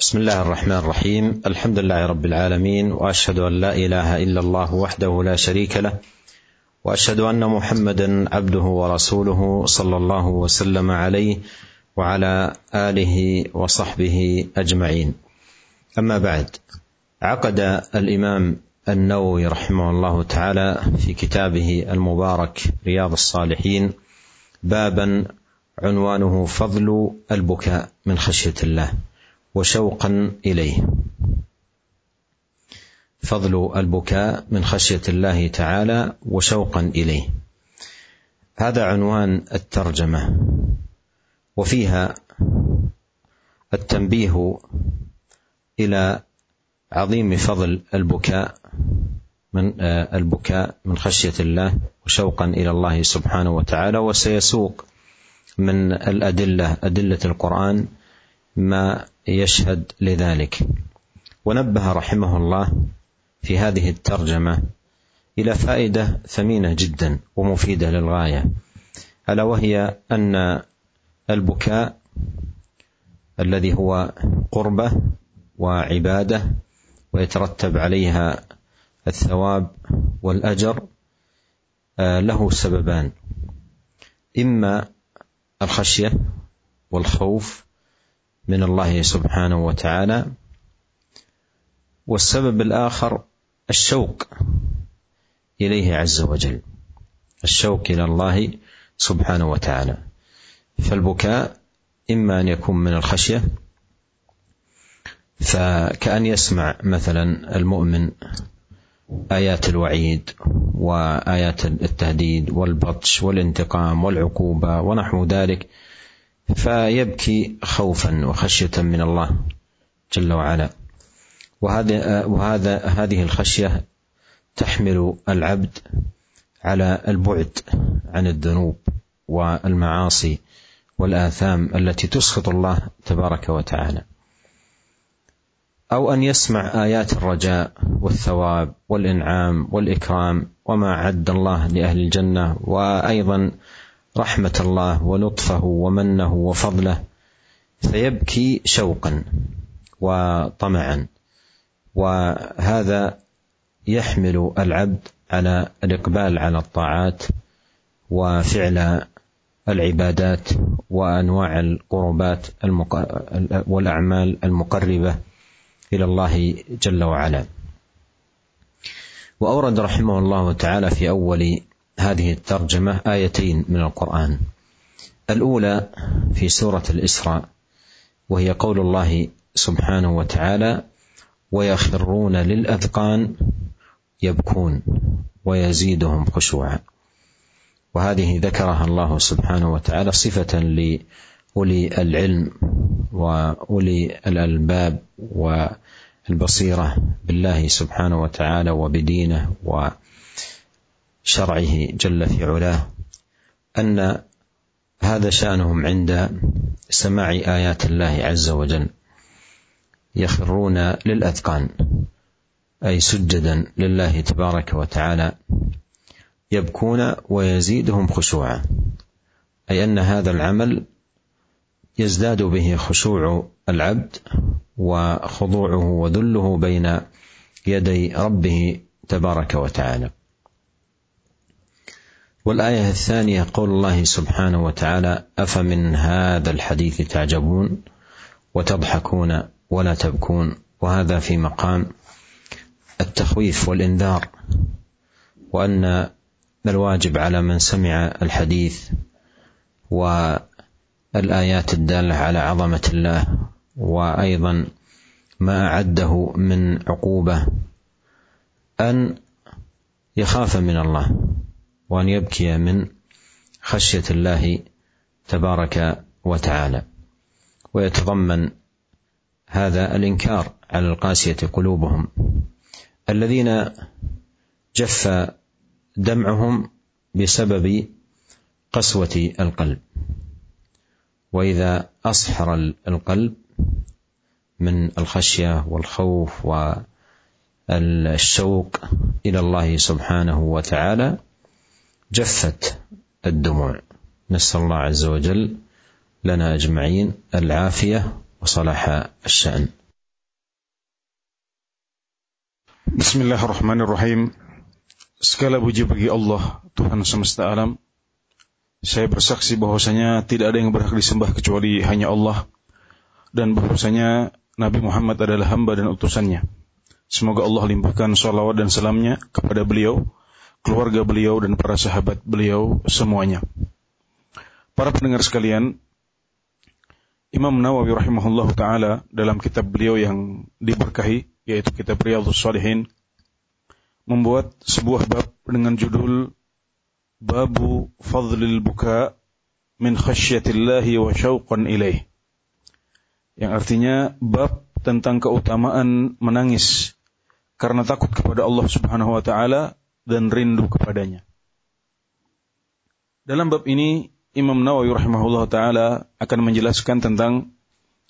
بسم الله الرحمن الرحيم الحمد لله رب العالمين واشهد ان لا اله الا الله وحده لا شريك له واشهد ان محمدا عبده ورسوله صلى الله وسلم عليه وعلى اله وصحبه اجمعين اما بعد عقد الامام النووي رحمه الله تعالى في كتابه المبارك رياض الصالحين بابا عنوانه فضل البكاء من خشيه الله وشوقا إليه. فضل البكاء من خشية الله تعالى وشوقا إليه. هذا عنوان الترجمة. وفيها التنبيه إلى عظيم فضل البكاء من البكاء من خشية الله وشوقا إلى الله سبحانه وتعالى وسيسوق من الأدلة أدلة القرآن ما يشهد لذلك. ونبه رحمه الله في هذه الترجمة إلى فائدة ثمينة جدا ومفيدة للغاية ألا وهي أن البكاء الذي هو قربة وعبادة ويترتب عليها الثواب والأجر له سببان. إما الخشية والخوف من الله سبحانه وتعالى. والسبب الآخر الشوق إليه عز وجل. الشوق إلى الله سبحانه وتعالى. فالبكاء إما أن يكون من الخشية فكأن يسمع مثلا المؤمن آيات الوعيد وآيات التهديد والبطش والانتقام والعقوبة ونحو ذلك. فيبكي خوفا وخشية من الله جل وعلا. وهذا وهذا هذه الخشية تحمل العبد على البعد عن الذنوب والمعاصي والآثام التي تسخط الله تبارك وتعالى. أو أن يسمع آيات الرجاء والثواب والإنعام والإكرام وما أعد الله لأهل الجنة وأيضا رحمة الله ولطفه ومنه وفضله فيبكي شوقا وطمعا. وهذا يحمل العبد على الإقبال على الطاعات وفعل العبادات وأنواع القربات والأعمال المقربة إلى الله جل وعلا. وأورد رحمه الله تعالى في أول هذه الترجمة آيتين من القرآن. الأولى في سورة الإسراء وهي قول الله سبحانه وتعالى ويخرون للأذقان يبكون ويزيدهم خشوعا وهذه ذكرها الله سبحانه وتعالى صفة لأولي العلم وأولي الألباب والبصيرة بالله سبحانه وتعالى وبدينه وشرعه جل في علاه أن هذا شأنهم عند سماع آيات الله عز وجل يخرون للأذقان أي سجدا لله تبارك وتعالى يبكون ويزيدهم خشوعا أي أن هذا العمل يزداد به خشوع العبد وخضوعه وذله بين يدي ربه تبارك وتعالى. والآية الثانية قول الله سبحانه وتعالى أفمن هذا الحديث تعجبون وتضحكون ولا تبكون وهذا في مقام التخويف والإنذار وأن الواجب على من سمع الحديث والآيات الدالة على عظمة الله وأيضا ما أعده من عقوبة أن يخاف من الله وأن يبكي من خشية الله تبارك وتعالى. ويتضمن هذا الإنكار على القاسية قلوبهم. الذين جف دمعهم بسبب قسوة القلب. وإذا أصحر القلب من الخشية والخوف والشوق إلى الله سبحانه وتعالى جفت الدموع نسال الله عز وجل لنا اجمعين العافيه وصلاح الشان بسم الله الرحمن الرحيم Segala puji bagi Allah, Tuhan semesta alam. Saya bersaksi bahwasanya tidak ada yang berhak disembah kecuali hanya Allah dan bahwasanya Nabi Muhammad adalah hamba dan utusannya. Semoga Allah limpahkan salawat dan salamnya kepada beliau, keluarga beliau dan para sahabat beliau semuanya. Para pendengar sekalian, Imam Nawawi rahimahullah taala dalam kitab beliau yang diberkahi yaitu kitab Riyadhus Shalihin membuat sebuah bab dengan judul Babu Fadlil Buka min khasyatillahi wa syauqan ilaih. Yang artinya bab tentang keutamaan menangis karena takut kepada Allah Subhanahu wa taala dan rindu kepadanya. Dalam bab ini Imam Nawawi rahimahullah taala akan menjelaskan tentang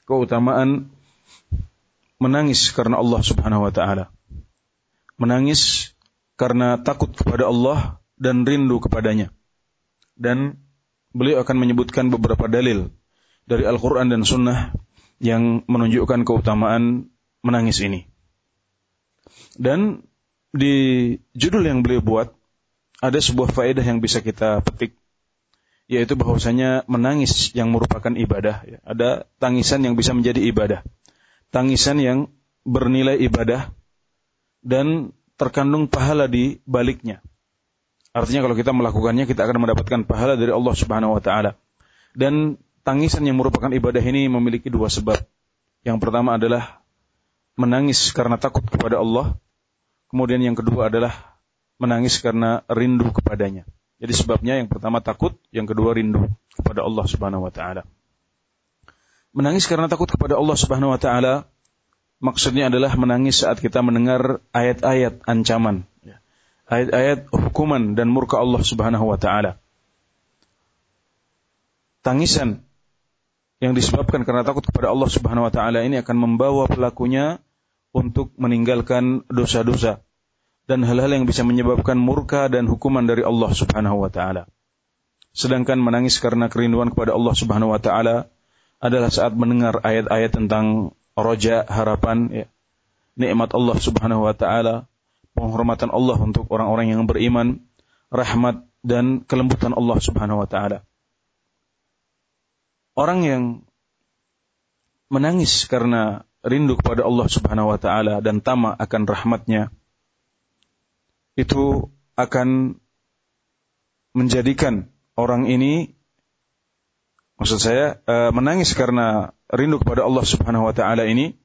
keutamaan menangis karena Allah Subhanahu wa taala. Menangis karena takut kepada Allah dan rindu kepadanya. Dan beliau akan menyebutkan beberapa dalil dari Al-Qur'an dan Sunnah yang menunjukkan keutamaan menangis ini. Dan di judul yang beliau buat ada sebuah faedah yang bisa kita petik yaitu bahwasanya menangis yang merupakan ibadah ya. ada tangisan yang bisa menjadi ibadah tangisan yang bernilai ibadah dan terkandung pahala di baliknya. Artinya kalau kita melakukannya kita akan mendapatkan pahala dari Allah Subhanahu wa taala. Dan tangisan yang merupakan ibadah ini memiliki dua sebab. Yang pertama adalah menangis karena takut kepada Allah. Kemudian yang kedua adalah menangis karena rindu kepadanya. Jadi sebabnya yang pertama takut, yang kedua rindu kepada Allah Subhanahu wa taala. Menangis karena takut kepada Allah Subhanahu wa taala maksudnya adalah menangis saat kita mendengar ayat-ayat ancaman, ya. ayat-ayat hukuman dan murka Allah Subhanahu wa taala. Tangisan yang disebabkan karena takut kepada Allah Subhanahu wa taala ini akan membawa pelakunya untuk meninggalkan dosa-dosa dan hal-hal yang bisa menyebabkan murka dan hukuman dari Allah Subhanahu wa taala. Sedangkan menangis karena kerinduan kepada Allah Subhanahu wa taala adalah saat mendengar ayat-ayat tentang roja harapan ya. nikmat Allah Subhanahu wa taala, penghormatan Allah untuk orang-orang yang beriman, rahmat dan kelembutan Allah Subhanahu wa taala. Orang yang menangis karena rindu kepada Allah Subhanahu wa taala dan tamak akan rahmatnya itu akan menjadikan orang ini maksud saya uh, menangis karena rindu kepada Allah Subhanahu wa taala ini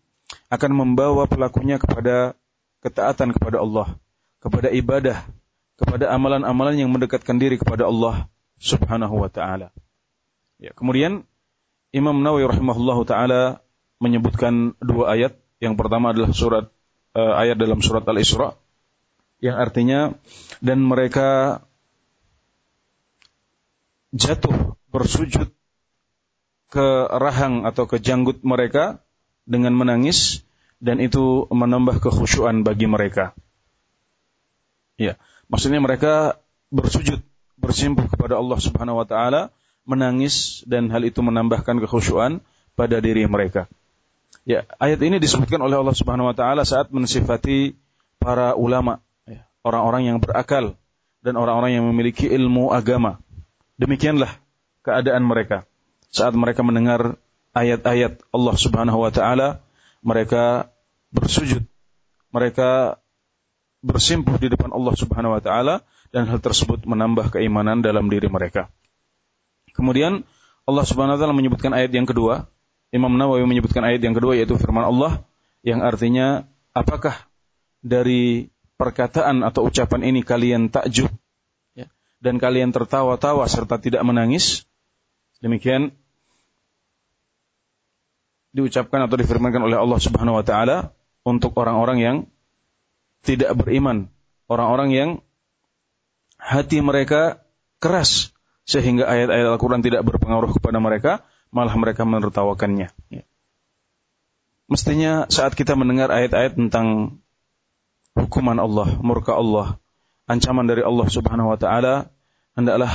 akan membawa pelakunya kepada ketaatan kepada Allah, kepada ibadah, kepada amalan-amalan yang mendekatkan diri kepada Allah Subhanahu wa taala. Ya, kemudian Imam Nawawi rahimahullahu taala menyebutkan dua ayat. Yang pertama adalah surat uh, ayat dalam surat Al-Isra yang artinya dan mereka jatuh bersujud ke rahang atau ke janggut mereka dengan menangis dan itu menambah kekhusyuan bagi mereka. Ya, maksudnya mereka bersujud, bersimpuh kepada Allah Subhanahu wa taala, menangis dan hal itu menambahkan kekhusyuan pada diri mereka. Ya, ayat ini disebutkan oleh Allah Subhanahu wa taala saat mensifati para ulama, ya, orang-orang yang berakal dan orang-orang yang memiliki ilmu agama. Demikianlah keadaan mereka saat mereka mendengar ayat-ayat Allah Subhanahu wa taala, mereka bersujud. Mereka bersimpuh di depan Allah Subhanahu wa taala dan hal tersebut menambah keimanan dalam diri mereka. Kemudian Allah Subhanahu wa taala menyebutkan ayat yang kedua, Imam Nawawi menyebutkan ayat yang kedua yaitu firman Allah yang artinya apakah dari perkataan atau ucapan ini kalian takjub? Ya, dan kalian tertawa-tawa serta tidak menangis? Demikian diucapkan atau difirmankan oleh Allah Subhanahu wa taala untuk orang-orang yang tidak beriman, orang-orang yang hati mereka keras sehingga ayat-ayat Al-Qur'an tidak berpengaruh kepada mereka, malah mereka menertawakannya. Ya. Mestinya saat kita mendengar ayat-ayat tentang hukuman Allah, murka Allah, ancaman dari Allah Subhanahu wa taala, hendaklah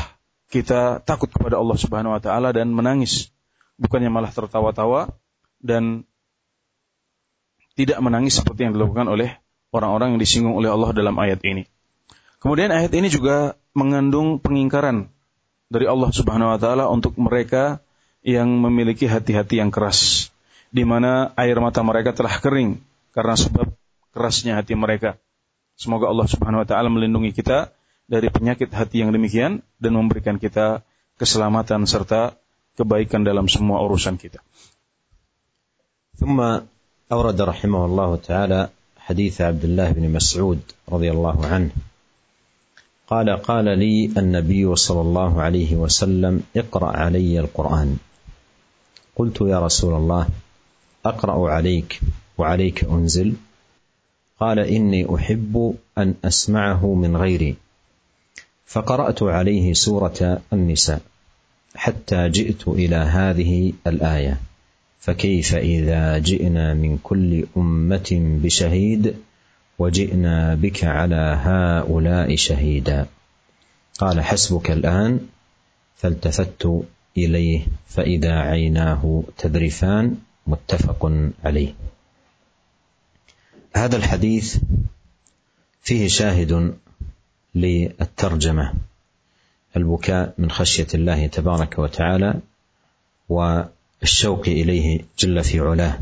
kita takut kepada Allah Subhanahu wa taala dan menangis, bukannya malah tertawa-tawa dan tidak menangis seperti yang dilakukan oleh orang-orang yang disinggung oleh Allah dalam ayat ini. Kemudian ayat ini juga mengandung pengingkaran dari Allah Subhanahu wa taala untuk mereka yang memiliki hati-hati yang keras di mana air mata mereka telah kering karena sebab kerasnya hati mereka. Semoga Allah Subhanahu wa taala melindungi kita dari penyakit hati yang demikian dan memberikan kita keselamatan serta kebaikan dalam semua urusan kita. ثم أورد رحمه الله تعالى حديث عبد الله بن مسعود رضي الله عنه قال قال لي النبي صلى الله عليه وسلم اقرأ علي القرآن قلت يا رسول الله أقرأ عليك وعليك أنزل. قال إني أحب أن أسمعه من غيري. فقرأت عليه سورة النساء حتى جئت إلى هذه الآية. فكيف إذا جئنا من كل أمة بشهيد وجئنا بك على هؤلاء شهيدا؟ قال حسبك الآن فالتفت إليه فإذا عيناه تذرفان متفق عليه. هذا الحديث فيه شاهد للترجمة البكاء من خشية الله تبارك وتعالى والشوق إليه جل في علاه.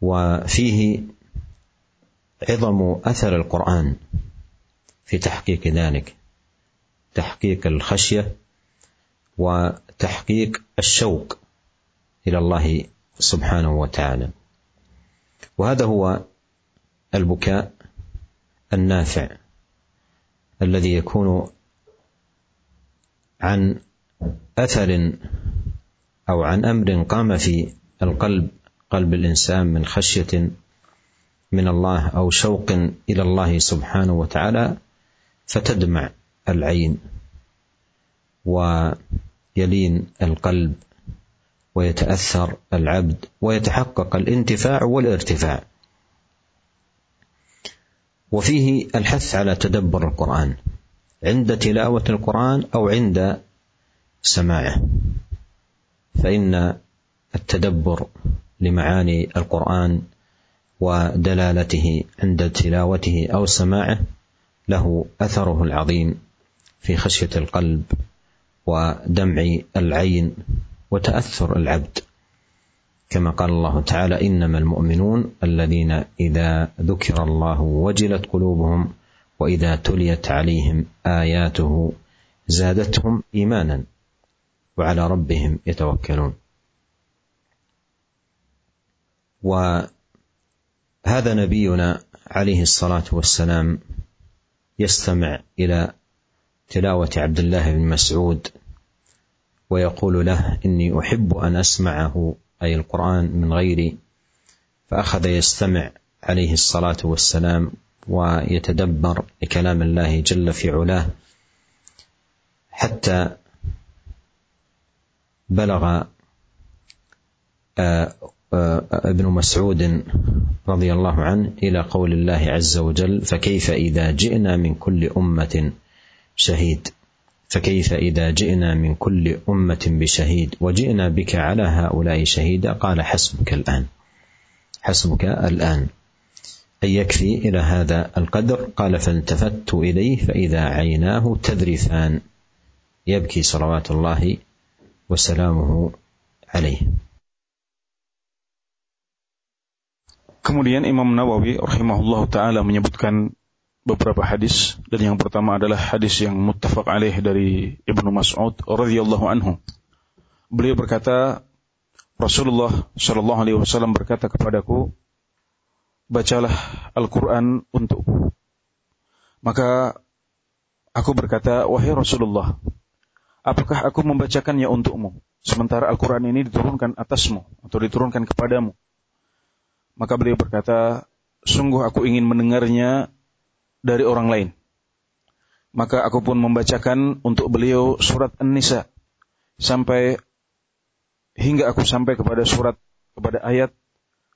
وفيه عظم أثر القرآن في تحقيق ذلك تحقيق الخشية وتحقيق الشوق إلى الله سبحانه وتعالى. وهذا هو البكاء النافع الذي يكون عن أثر أو عن أمر قام في القلب قلب الإنسان من خشية من الله أو شوق إلى الله سبحانه وتعالى فتدمع العين. ويلين القلب ويتأثر العبد ويتحقق الانتفاع والارتفاع. وفيه الحث على تدبر القرآن. عند تلاوة القرآن أو عند سماعه. فإن التدبر لمعاني القرآن ودلالته عند تلاوته أو سماعه له أثره العظيم في خشية القلب ودمع العين وتأثر العبد. كما قال الله تعالى إنما المؤمنون الذين إذا ذكر الله وجلت قلوبهم وإذا تليت عليهم آياته زادتهم إيمانا وعلى ربهم يتوكلون. وهذا نبينا عليه الصلاة والسلام يستمع إلى تلاوة عبد الله بن مسعود ويقول له إني أحب أن أسمعه أي القرآن من غيري فأخذ يستمع عليه الصلاة والسلام ويتدبر لكلام الله جل في علاه حتى بلغ ابن مسعود رضي الله عنه إلى قول الله عز وجل فكيف إذا جئنا من كل أمة شهيد. فكيف إذا جئنا من كل أمة بشهيد وجئنا بك على هؤلاء شهيدا؟ قال حسبك الآن. حسبك الآن. اي يكفي إلى هذا القدر؟ قال فالتفت إليه فإذا عيناه تذرفان. يبكي صلوات الله وسلامه عليه. Kemudian Imam Nawawi rahimahullah taala menyebutkan beberapa hadis dan yang pertama adalah hadis yang muttafaq alaih dari Ibnu Mas'ud radhiyallahu anhu. Beliau berkata, Rasulullah shallallahu alaihi wasallam berkata kepadaku, bacalah Al-Qur'an untukku. Maka aku berkata, wahai Rasulullah, apakah aku membacakannya untukmu? Sementara Al-Quran ini diturunkan atasmu atau diturunkan kepadamu. Maka beliau berkata, sungguh aku ingin mendengarnya dari orang lain. Maka aku pun membacakan untuk beliau surat An-Nisa sampai hingga aku sampai kepada surat kepada ayat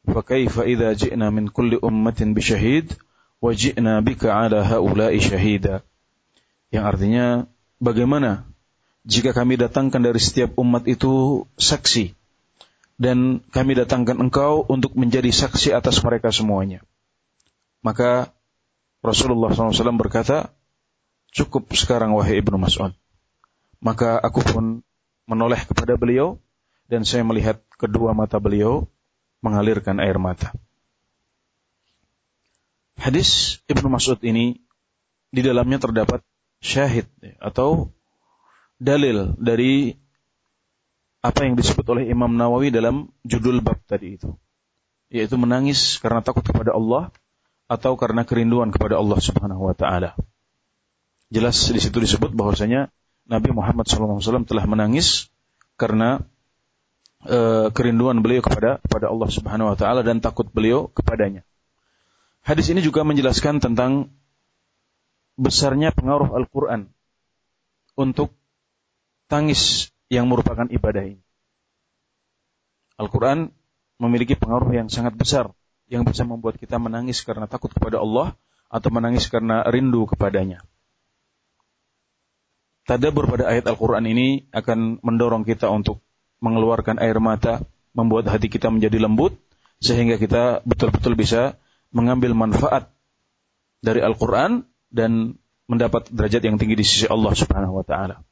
fa kaifa idza ji'na min kulli ummatin bi syahid wa ji'na bika ala haula'i syahida yang artinya bagaimana jika kami datangkan dari setiap umat itu saksi dan kami datangkan engkau untuk menjadi saksi atas mereka semuanya Maka Rasulullah SAW berkata, cukup sekarang wahai Ibnu Mas'ud. Maka aku pun menoleh kepada beliau dan saya melihat kedua mata beliau mengalirkan air mata. Hadis Ibnu Mas'ud ini di dalamnya terdapat syahid atau dalil dari apa yang disebut oleh Imam Nawawi dalam judul bab tadi itu yaitu menangis karena takut kepada Allah atau karena kerinduan kepada Allah Subhanahu wa taala. Jelas di situ disebut bahwasanya Nabi Muhammad SAW telah menangis karena e, kerinduan beliau kepada kepada Allah Subhanahu wa taala dan takut beliau kepadanya. Hadis ini juga menjelaskan tentang besarnya pengaruh Al-Quran untuk tangis yang merupakan ibadah ini. Al-Quran memiliki pengaruh yang sangat besar yang bisa membuat kita menangis karena takut kepada Allah atau menangis karena rindu kepadanya. Tadabur pada ayat Al-Quran ini akan mendorong kita untuk mengeluarkan air mata, membuat hati kita menjadi lembut, sehingga kita betul-betul bisa mengambil manfaat dari Al-Quran dan mendapat derajat yang tinggi di sisi Allah Subhanahu wa taala.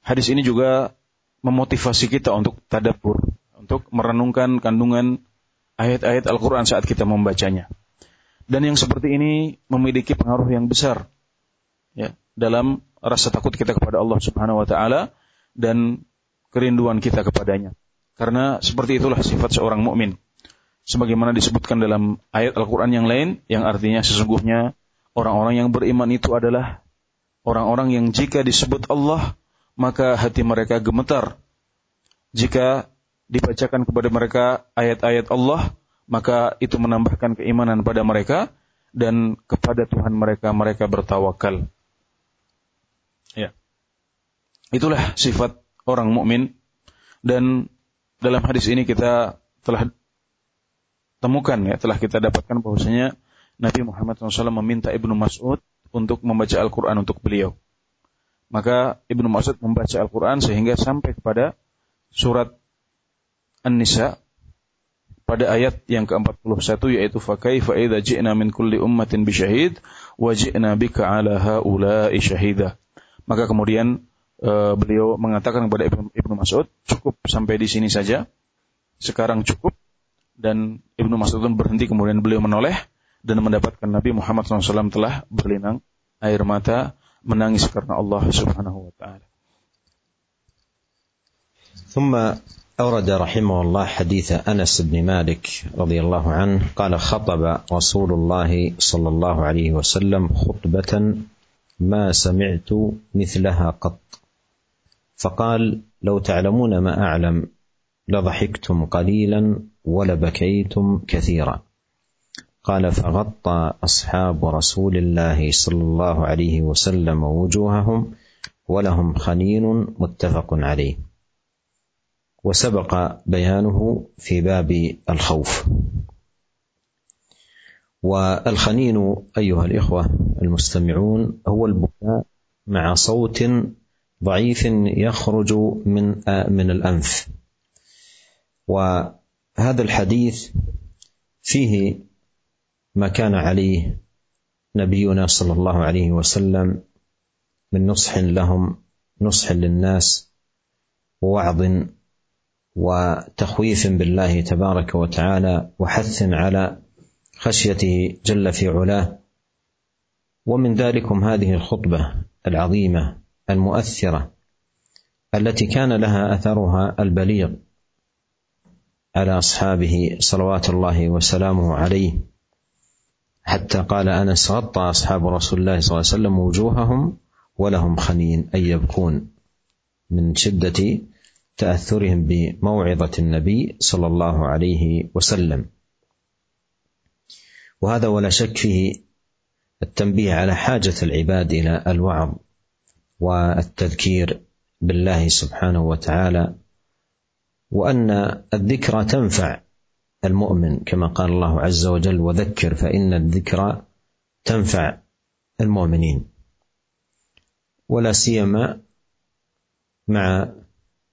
Hadis ini juga memotivasi kita untuk tadabbur, untuk merenungkan kandungan ayat-ayat Al-Qur'an saat kita membacanya. Dan yang seperti ini memiliki pengaruh yang besar ya, dalam rasa takut kita kepada Allah Subhanahu wa taala dan kerinduan kita kepadanya. Karena seperti itulah sifat seorang mukmin sebagaimana disebutkan dalam ayat Al-Quran yang lain, yang artinya sesungguhnya orang-orang yang beriman itu adalah orang-orang yang jika disebut Allah, maka hati mereka gemetar. Jika dibacakan kepada mereka ayat-ayat Allah, maka itu menambahkan keimanan pada mereka dan kepada Tuhan mereka mereka bertawakal. Ya. Itulah sifat orang mukmin dan dalam hadis ini kita telah temukan ya telah kita dapatkan bahwasanya Nabi Muhammad SAW meminta Ibnu Mas'ud untuk membaca Al-Quran untuk beliau. Maka Ibnu Mas'ud membaca Al-Quran sehingga sampai kepada surat An-Nisa pada ayat yang ke-41 yaitu fakaifa idza ji'na min kulli ummatin bisyahid wa ji'na bika ala haula'i syahida. Maka kemudian uh, beliau mengatakan kepada Ibnu, Ibnu Mas'ud, cukup sampai di sini saja. Sekarang cukup dan Ibnu Mas'ud pun berhenti kemudian beliau menoleh dan mendapatkan Nabi Muhammad SAW telah berlinang air mata menangis karena Allah Subhanahu wa taala. ثم أورد رحمه الله حديث أنس بن مالك رضي الله عنه قال خطب رسول الله صلى الله عليه وسلم خطبة ما سمعت مثلها قط. فقال لو تعلمون ما أعلم لضحكتم قليلا ولبكيتم كثيرا. قال فغطى أصحاب رسول الله صلى الله عليه وسلم وجوههم ولهم خنين متفق عليه. وسبق بيانه في باب الخوف. والخنين أيها الإخوة المستمعون هو البكاء مع صوت ضعيف يخرج من من الأنف. وهذا الحديث فيه ما كان عليه نبينا صلى الله عليه وسلم من نصح لهم نصح للناس ووعظ وتخويف بالله تبارك وتعالى وحث على خشيته جل في علاه. ومن ذلكم هذه الخطبة العظيمة المؤثرة التي كان لها أثرها البليغ على أصحابه صلوات الله وسلامه عليه. حتى قال أنس غطى أصحاب رسول الله صلى الله عليه وسلم وجوههم ولهم خنين اي يبكون من شدة تأثرهم بموعظة النبي صلى الله عليه وسلم. وهذا ولا شك فيه التنبيه على حاجة العباد إلى الوعظ والتذكير بالله سبحانه وتعالى وأن الذكرى تنفع المؤمن كما قال الله عز وجل وذكر فإن الذكرى تنفع المؤمنين ولا سيما مع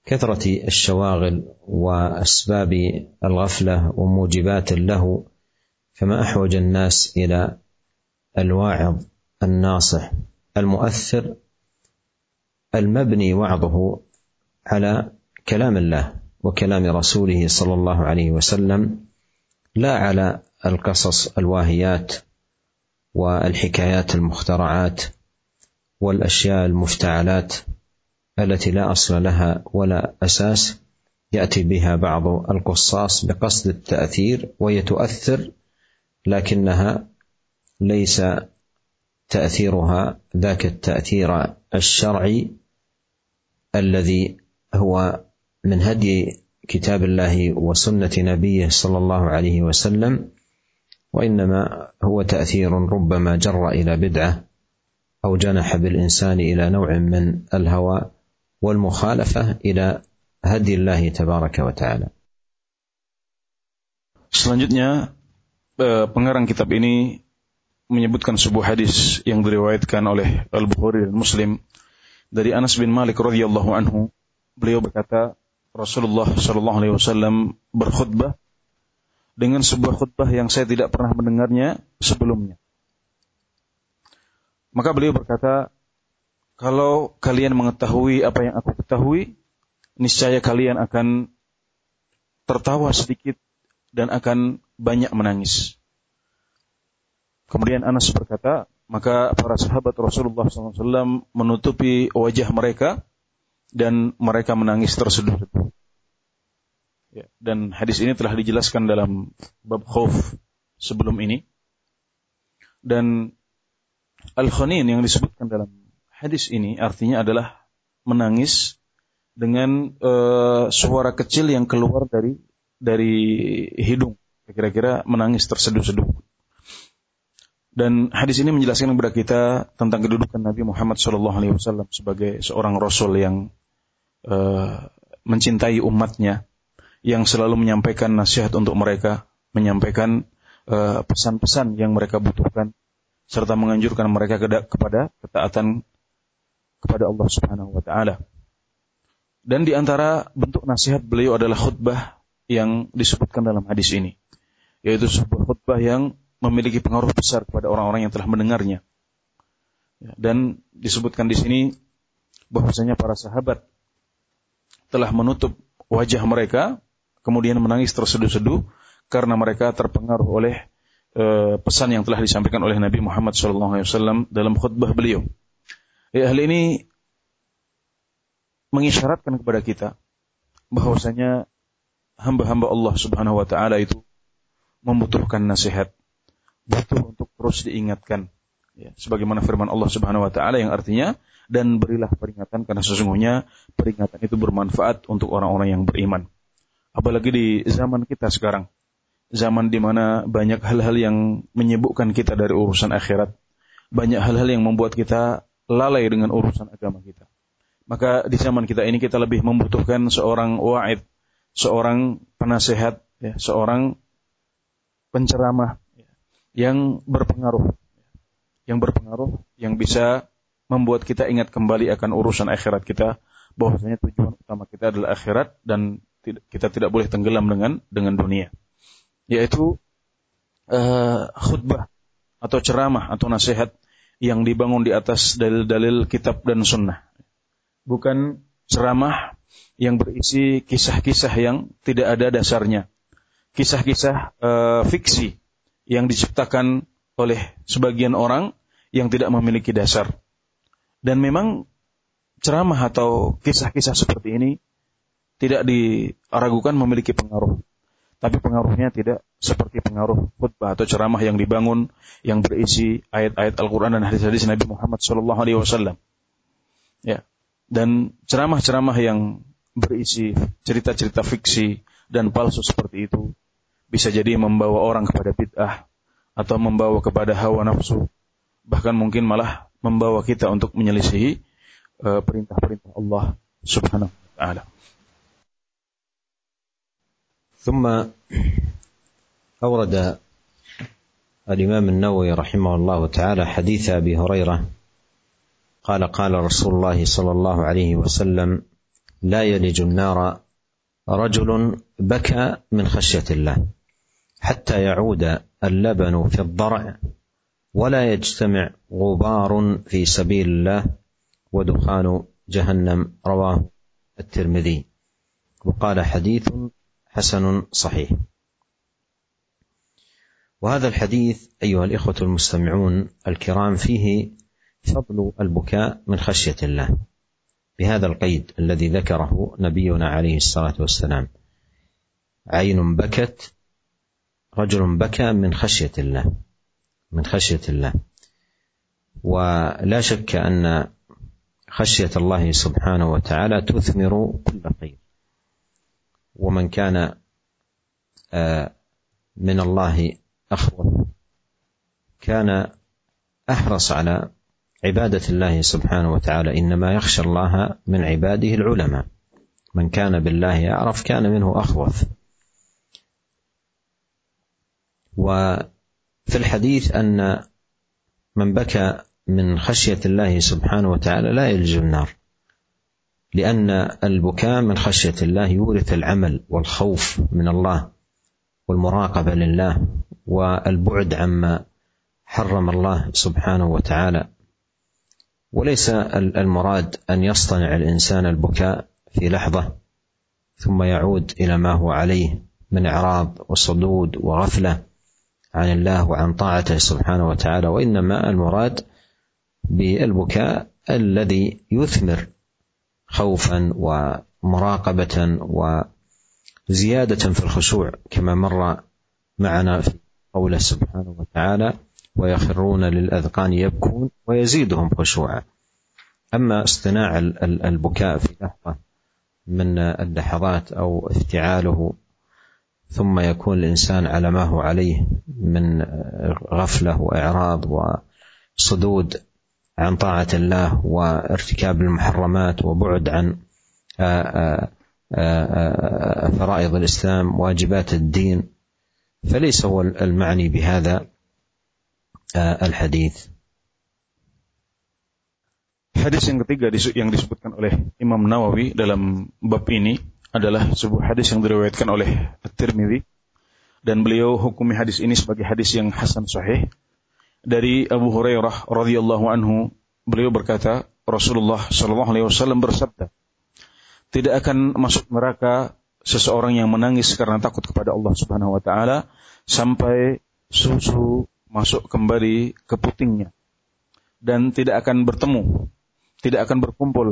كثرة الشواغل وأسباب الغفلة وموجبات له فما أحوج الناس إلى الواعظ الناصح المؤثر المبني وعظه على كلام الله وكلام رسوله صلى الله عليه وسلم لا على القصص الواهيات والحكايات المخترعات والأشياء المفتعلات. التي لا أصل لها ولا أساس يأتي بها بعض القصاص بقصد التأثير وهي تؤثر لكنها ليس تأثيرها ذاك التأثير الشرعي الذي هو من هدي كتاب الله وسنة نبيه صلى الله عليه وسلم وإنما هو تأثير ربما جر إلى بدعة أو جنح بالإنسان إلى نوع من الهوى. والمخالفه الى هدي الله تبارك وتعالى. Selanjutnya pengarang kitab ini menyebutkan sebuah hadis yang diriwayatkan oleh Al-Bukhari dan Muslim dari Anas bin Malik radhiyallahu anhu beliau berkata Rasulullah Shallallahu alaihi wasallam berkhutbah dengan sebuah khutbah yang saya tidak pernah mendengarnya sebelumnya. Maka beliau berkata, kalau kalian mengetahui apa yang aku ketahui, niscaya kalian akan tertawa sedikit dan akan banyak menangis. Kemudian Anas berkata, maka para sahabat Rasulullah SAW menutupi wajah mereka dan mereka menangis terseduh-seduh. Ya, dan hadis ini telah dijelaskan dalam bab khauf sebelum ini. Dan al-khanin yang disebutkan dalam hadis ini artinya adalah menangis dengan uh, suara kecil yang keluar dari dari hidung. Kira-kira menangis terseduh-seduh. Dan hadis ini menjelaskan kepada kita tentang kedudukan Nabi Muhammad SAW sebagai seorang Rasul yang uh, mencintai umatnya, yang selalu menyampaikan nasihat untuk mereka, menyampaikan eh, pesan-pesan uh, yang mereka butuhkan, serta menganjurkan mereka kepada ketaatan kepada Allah Subhanahu Wa Taala. Dan di antara bentuk nasihat beliau adalah khutbah yang disebutkan dalam hadis ini, yaitu sebuah khutbah yang memiliki pengaruh besar kepada orang-orang yang telah mendengarnya. Ya, dan disebutkan di sini bahwasanya para sahabat telah menutup wajah mereka, kemudian menangis terseduh-seduh karena mereka terpengaruh oleh e, pesan yang telah disampaikan oleh Nabi Muhammad SAW dalam khutbah beliau. Ya, hal ini mengisyaratkan kepada kita bahwasanya hamba-hamba Allah Subhanahu wa taala itu membutuhkan nasihat butuh untuk terus diingatkan. Ya, sebagaimana firman Allah Subhanahu wa taala yang artinya dan berilah peringatan karena sesungguhnya peringatan itu bermanfaat untuk orang-orang yang beriman. Apalagi di zaman kita sekarang. Zaman di mana banyak hal-hal yang menyibukkan kita dari urusan akhirat. Banyak hal-hal yang membuat kita lalai dengan urusan agama kita. Maka di zaman kita ini kita lebih membutuhkan seorang wa'id, seorang penasehat, ya, seorang penceramah yang berpengaruh yang berpengaruh yang bisa membuat kita ingat kembali akan urusan akhirat kita bahwasanya tujuan utama kita adalah akhirat dan kita tidak boleh tenggelam dengan dengan dunia yaitu uh, khutbah atau ceramah atau nasihat yang dibangun di atas dalil-dalil kitab dan sunnah bukan ceramah yang berisi kisah-kisah yang tidak ada dasarnya kisah-kisah uh, fiksi yang diciptakan oleh sebagian orang yang tidak memiliki dasar. Dan memang ceramah atau kisah-kisah seperti ini tidak diragukan memiliki pengaruh. Tapi pengaruhnya tidak seperti pengaruh khutbah atau ceramah yang dibangun yang berisi ayat-ayat Al-Quran dan hadis-hadis Nabi Muhammad SAW. Ya. Dan ceramah-ceramah yang berisi cerita-cerita fiksi dan palsu seperti itu bisa jadi membawa orang kepada bid'ah atau membawa kepada hawa nafsu bahkan mungkin malah membawa kita untuk menyelisihi uh, perintah-perintah Allah Subhanahu wa taala. ثم أورد الإمام النووي رحمه الله تعالى حديث أبي هريرة قال قال رسول الله صلى الله عليه وسلم لا يلج النار رجل بكى من خشية الله حتى يعود اللبن في الضرع ولا يجتمع غبار في سبيل الله ودخان جهنم رواه الترمذي. وقال حديث حسن صحيح. وهذا الحديث أيها الإخوة المستمعون الكرام فيه فضل البكاء من خشية الله بهذا القيد الذي ذكره نبينا عليه الصلاة والسلام. عين بكت رجل بكى من خشية الله من خشية الله. ولا شك أن خشية الله سبحانه وتعالى تثمر كل خير. ومن كان آه، من الله اخوف كان أحرص على عبادة الله سبحانه وتعالى إنما يخشى الله من عباده العلماء. من كان بالله اعرف كان منه اخوف وفي الحديث أن من بكى من خشية الله سبحانه وتعالى لا يلج النار لأن البكاء من خشية الله يورث العمل والخوف من الله والمراقبة لله والبعد عما حرم الله سبحانه وتعالى. وليس المراد أن يصطنع الإنسان البكاء في لحظة ثم يعود إلى ما هو عليه من إعراض وصدود وغفلة عن الله وعن طاعته سبحانه وتعالى. وإنما المراد بالبكاء الذي يثمر خوفا ومراقبة وزيادة في الخشوع كما مر معنا في قوله سبحانه وتعالى ويخرون للأذقان يبكون ويزيدهم خشوعا. أما اصطناع البكاء في لحظة من اللحظات أو افتعاله ثم يكون الإنسان على ما هو عليه من غفلة وإعراض وصدود عن طاعة الله وارتكاب المحرمات وبعد عن فرائض الإسلام واجبات الدين فليس هو المعني بهذا الحديث Hadis yang ketiga yang disebutkan oleh Imam Nawawi dalam bab ini adalah sebuah hadis yang diriwayatkan oleh At-Tirmidzi dan beliau hukumi hadis ini sebagai hadis yang hasan sahih dari Abu Hurairah radhiyallahu anhu beliau berkata Rasulullah sallallahu alaihi wasallam bersabda tidak akan masuk neraka seseorang yang menangis karena takut kepada Allah Subhanahu wa taala sampai susu masuk kembali ke putingnya dan tidak akan bertemu tidak akan berkumpul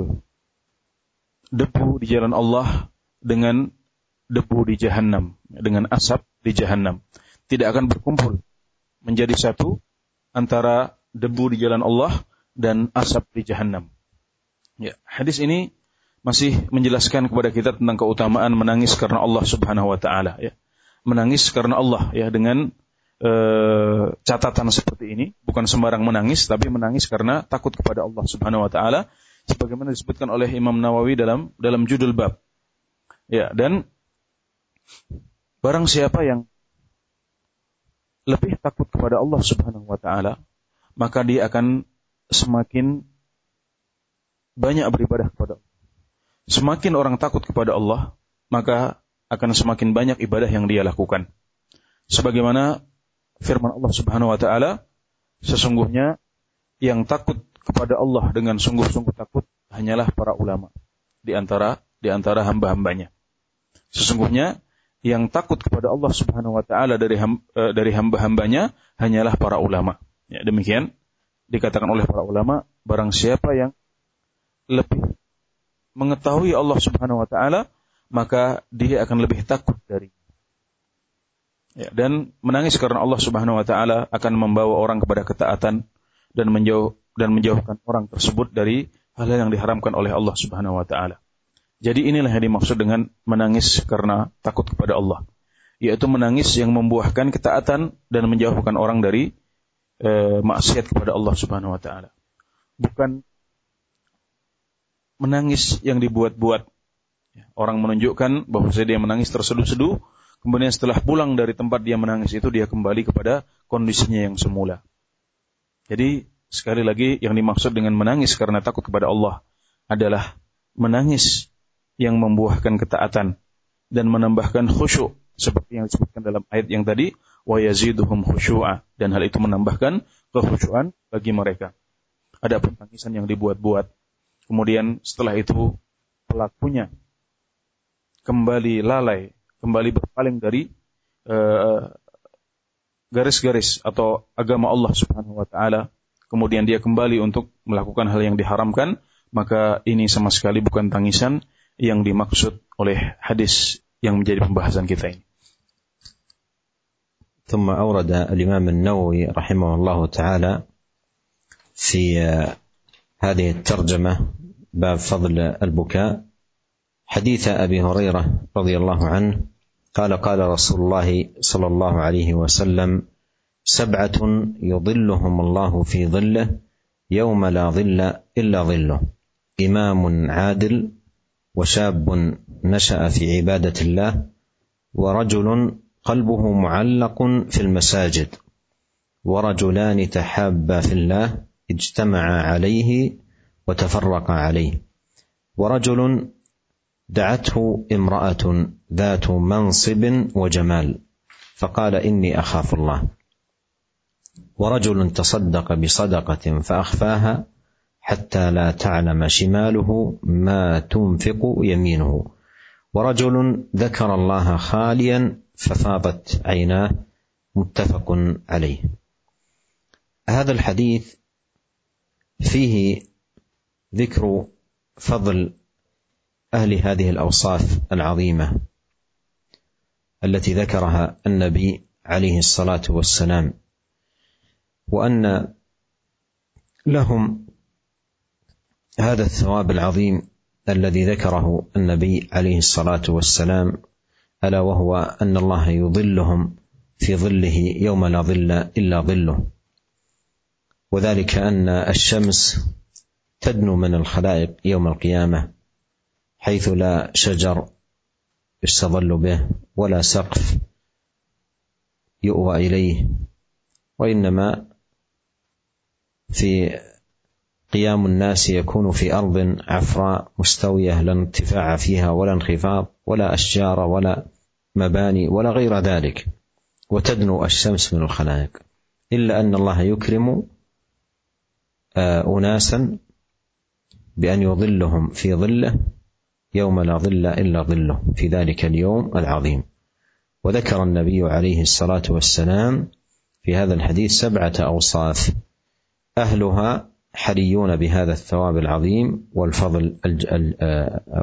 debu di jalan Allah dengan debu di jahanam, dengan asap di jahanam. Tidak akan berkumpul menjadi satu antara debu di jalan Allah dan asap di jahanam. Ya, hadis ini masih menjelaskan kepada kita tentang keutamaan menangis karena Allah Subhanahu wa taala ya. Menangis karena Allah ya dengan e, catatan seperti ini, bukan sembarang menangis tapi menangis karena takut kepada Allah Subhanahu wa taala sebagaimana disebutkan oleh Imam Nawawi dalam dalam judul bab Ya, dan barang siapa yang lebih takut kepada Allah Subhanahu wa taala, maka dia akan semakin banyak beribadah kepada Allah. Semakin orang takut kepada Allah, maka akan semakin banyak ibadah yang dia lakukan. Sebagaimana firman Allah Subhanahu wa taala, sesungguhnya yang takut kepada Allah dengan sungguh-sungguh takut hanyalah para ulama di antara di antara hamba-hambanya. Sesungguhnya yang takut kepada Allah Subhanahu wa taala dari uh, dari hamba-hambanya hanyalah para ulama. Ya, demikian dikatakan oleh para ulama, barang siapa yang lebih mengetahui Allah Subhanahu wa taala, maka dia akan lebih takut dari ya, dan menangis karena Allah Subhanahu wa taala akan membawa orang kepada ketaatan dan menjauh dan menjauhkan orang tersebut dari hal-hal yang diharamkan oleh Allah Subhanahu wa taala. Jadi inilah yang dimaksud dengan menangis karena takut kepada Allah. Yaitu menangis yang membuahkan ketaatan dan menjauhkan orang dari e, maksiat kepada Allah Subhanahu wa taala. Bukan menangis yang dibuat-buat. Orang menunjukkan bahwa dia menangis terseduh-seduh, kemudian setelah pulang dari tempat dia menangis itu dia kembali kepada kondisinya yang semula. Jadi sekali lagi yang dimaksud dengan menangis karena takut kepada Allah adalah menangis yang membuahkan ketaatan dan menambahkan khusyuk seperti yang disebutkan dalam ayat yang tadi wa yaziduhum khusyu'a dan hal itu menambahkan kekhusyuan bagi mereka. Ada tangisan yang dibuat-buat. Kemudian setelah itu pelakunya kembali lalai, kembali berpaling dari eh, garis-garis uh, atau agama Allah Subhanahu wa taala, kemudian dia kembali untuk melakukan hal yang diharamkan, maka ini sama sekali bukan tangisan yang dimaksud oleh hadis yang menjadi pembahasan kita ini. ثم أورد الإمام النووي رحمه الله تعالى في هذه الترجمة باب فضل البكاء. حديث أبي هريرة رضي الله عنه قال قال رسول الله صلى الله عليه وسلم سبعة يظلهم الله في ظله يوم لا ظل إلا ظله. إمام عادل وشاب نشأ في عبادة الله ورجل قلبه معلق في المساجد. ورجلان تحابا في الله اجتمعا عليه وتفرقا عليه. ورجل دعته امرأة ذات منصب وجمال فقال إني أخاف الله. ورجل تصدق بصدقة فأخفاها حتى لا تعلم شماله ما تنفق يمينه. ورجل ذكر الله خاليا ففاضت عيناه. متفق عليه. هذا الحديث فيه ذكر فضل أهل هذه الأوصاف العظيمة التي ذكرها النبي عليه الصلاة والسلام وأن لهم هذا الثواب العظيم الذي ذكره النبي عليه الصلاة والسلام ألا وهو أن الله يظلهم في ظله يوم لا ظل إلا ظله. وذلك أن الشمس تدنو من الخلائق يوم القيامة حيث لا شجر يستظل به ولا سقف يؤوى إليه وإنما في قيام الناس يكون في أرض عفراء مستوية لا ارتفاع فيها ولا انخفاض ولا أشجار ولا مباني ولا غير ذلك. وتدنو الشمس من الخلائق. إلا أن الله يكرم آه، اناسا بأن يظلهم في ظله يوم لا ظل إلا ظله في ذلك اليوم العظيم. وذكر النبي عليه الصلاة والسلام في هذا الحديث سبعة أوصاف أهلها حريون بهذا الثواب العظيم والفضل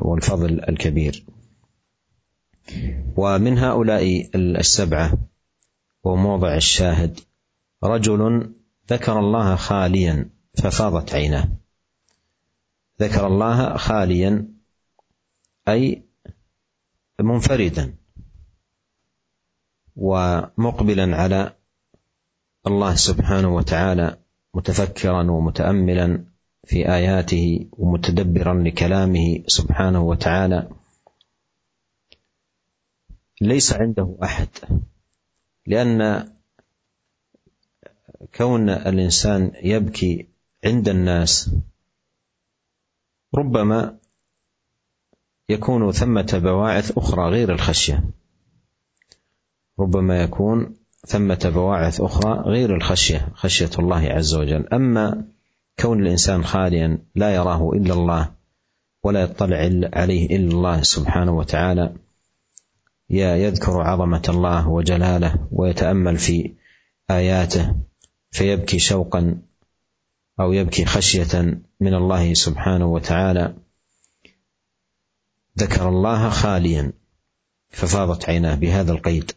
والفضل الكبير. ومن هؤلاء السبعة وموضع الشاهد رجل ذكر الله خاليا ففاضت عيناه. ذكر الله خاليا أي منفردا ومقبلا على الله سبحانه وتعالى متفكرا ومتاملا في آياته ومتدبرا لكلامه سبحانه وتعالى. ليس عنده أحد لأن كون الإنسان يبكي عند الناس ربما يكون ثمة بواعث أخرى غير الخشية. ربما يكون ثمة بواعث أخرى غير الخشية خشية الله عز وجل. أما كون الإنسان خاليا لا يراه إلا الله ولا يطلع عليه إلا الله سبحانه وتعالى يذكر عظمة الله وجلاله ويتأمل في آياته فيبكي شوقا أو يبكي خشية من الله سبحانه وتعالى. ذكر الله خاليا ففاضت عيناه بهذا القيد.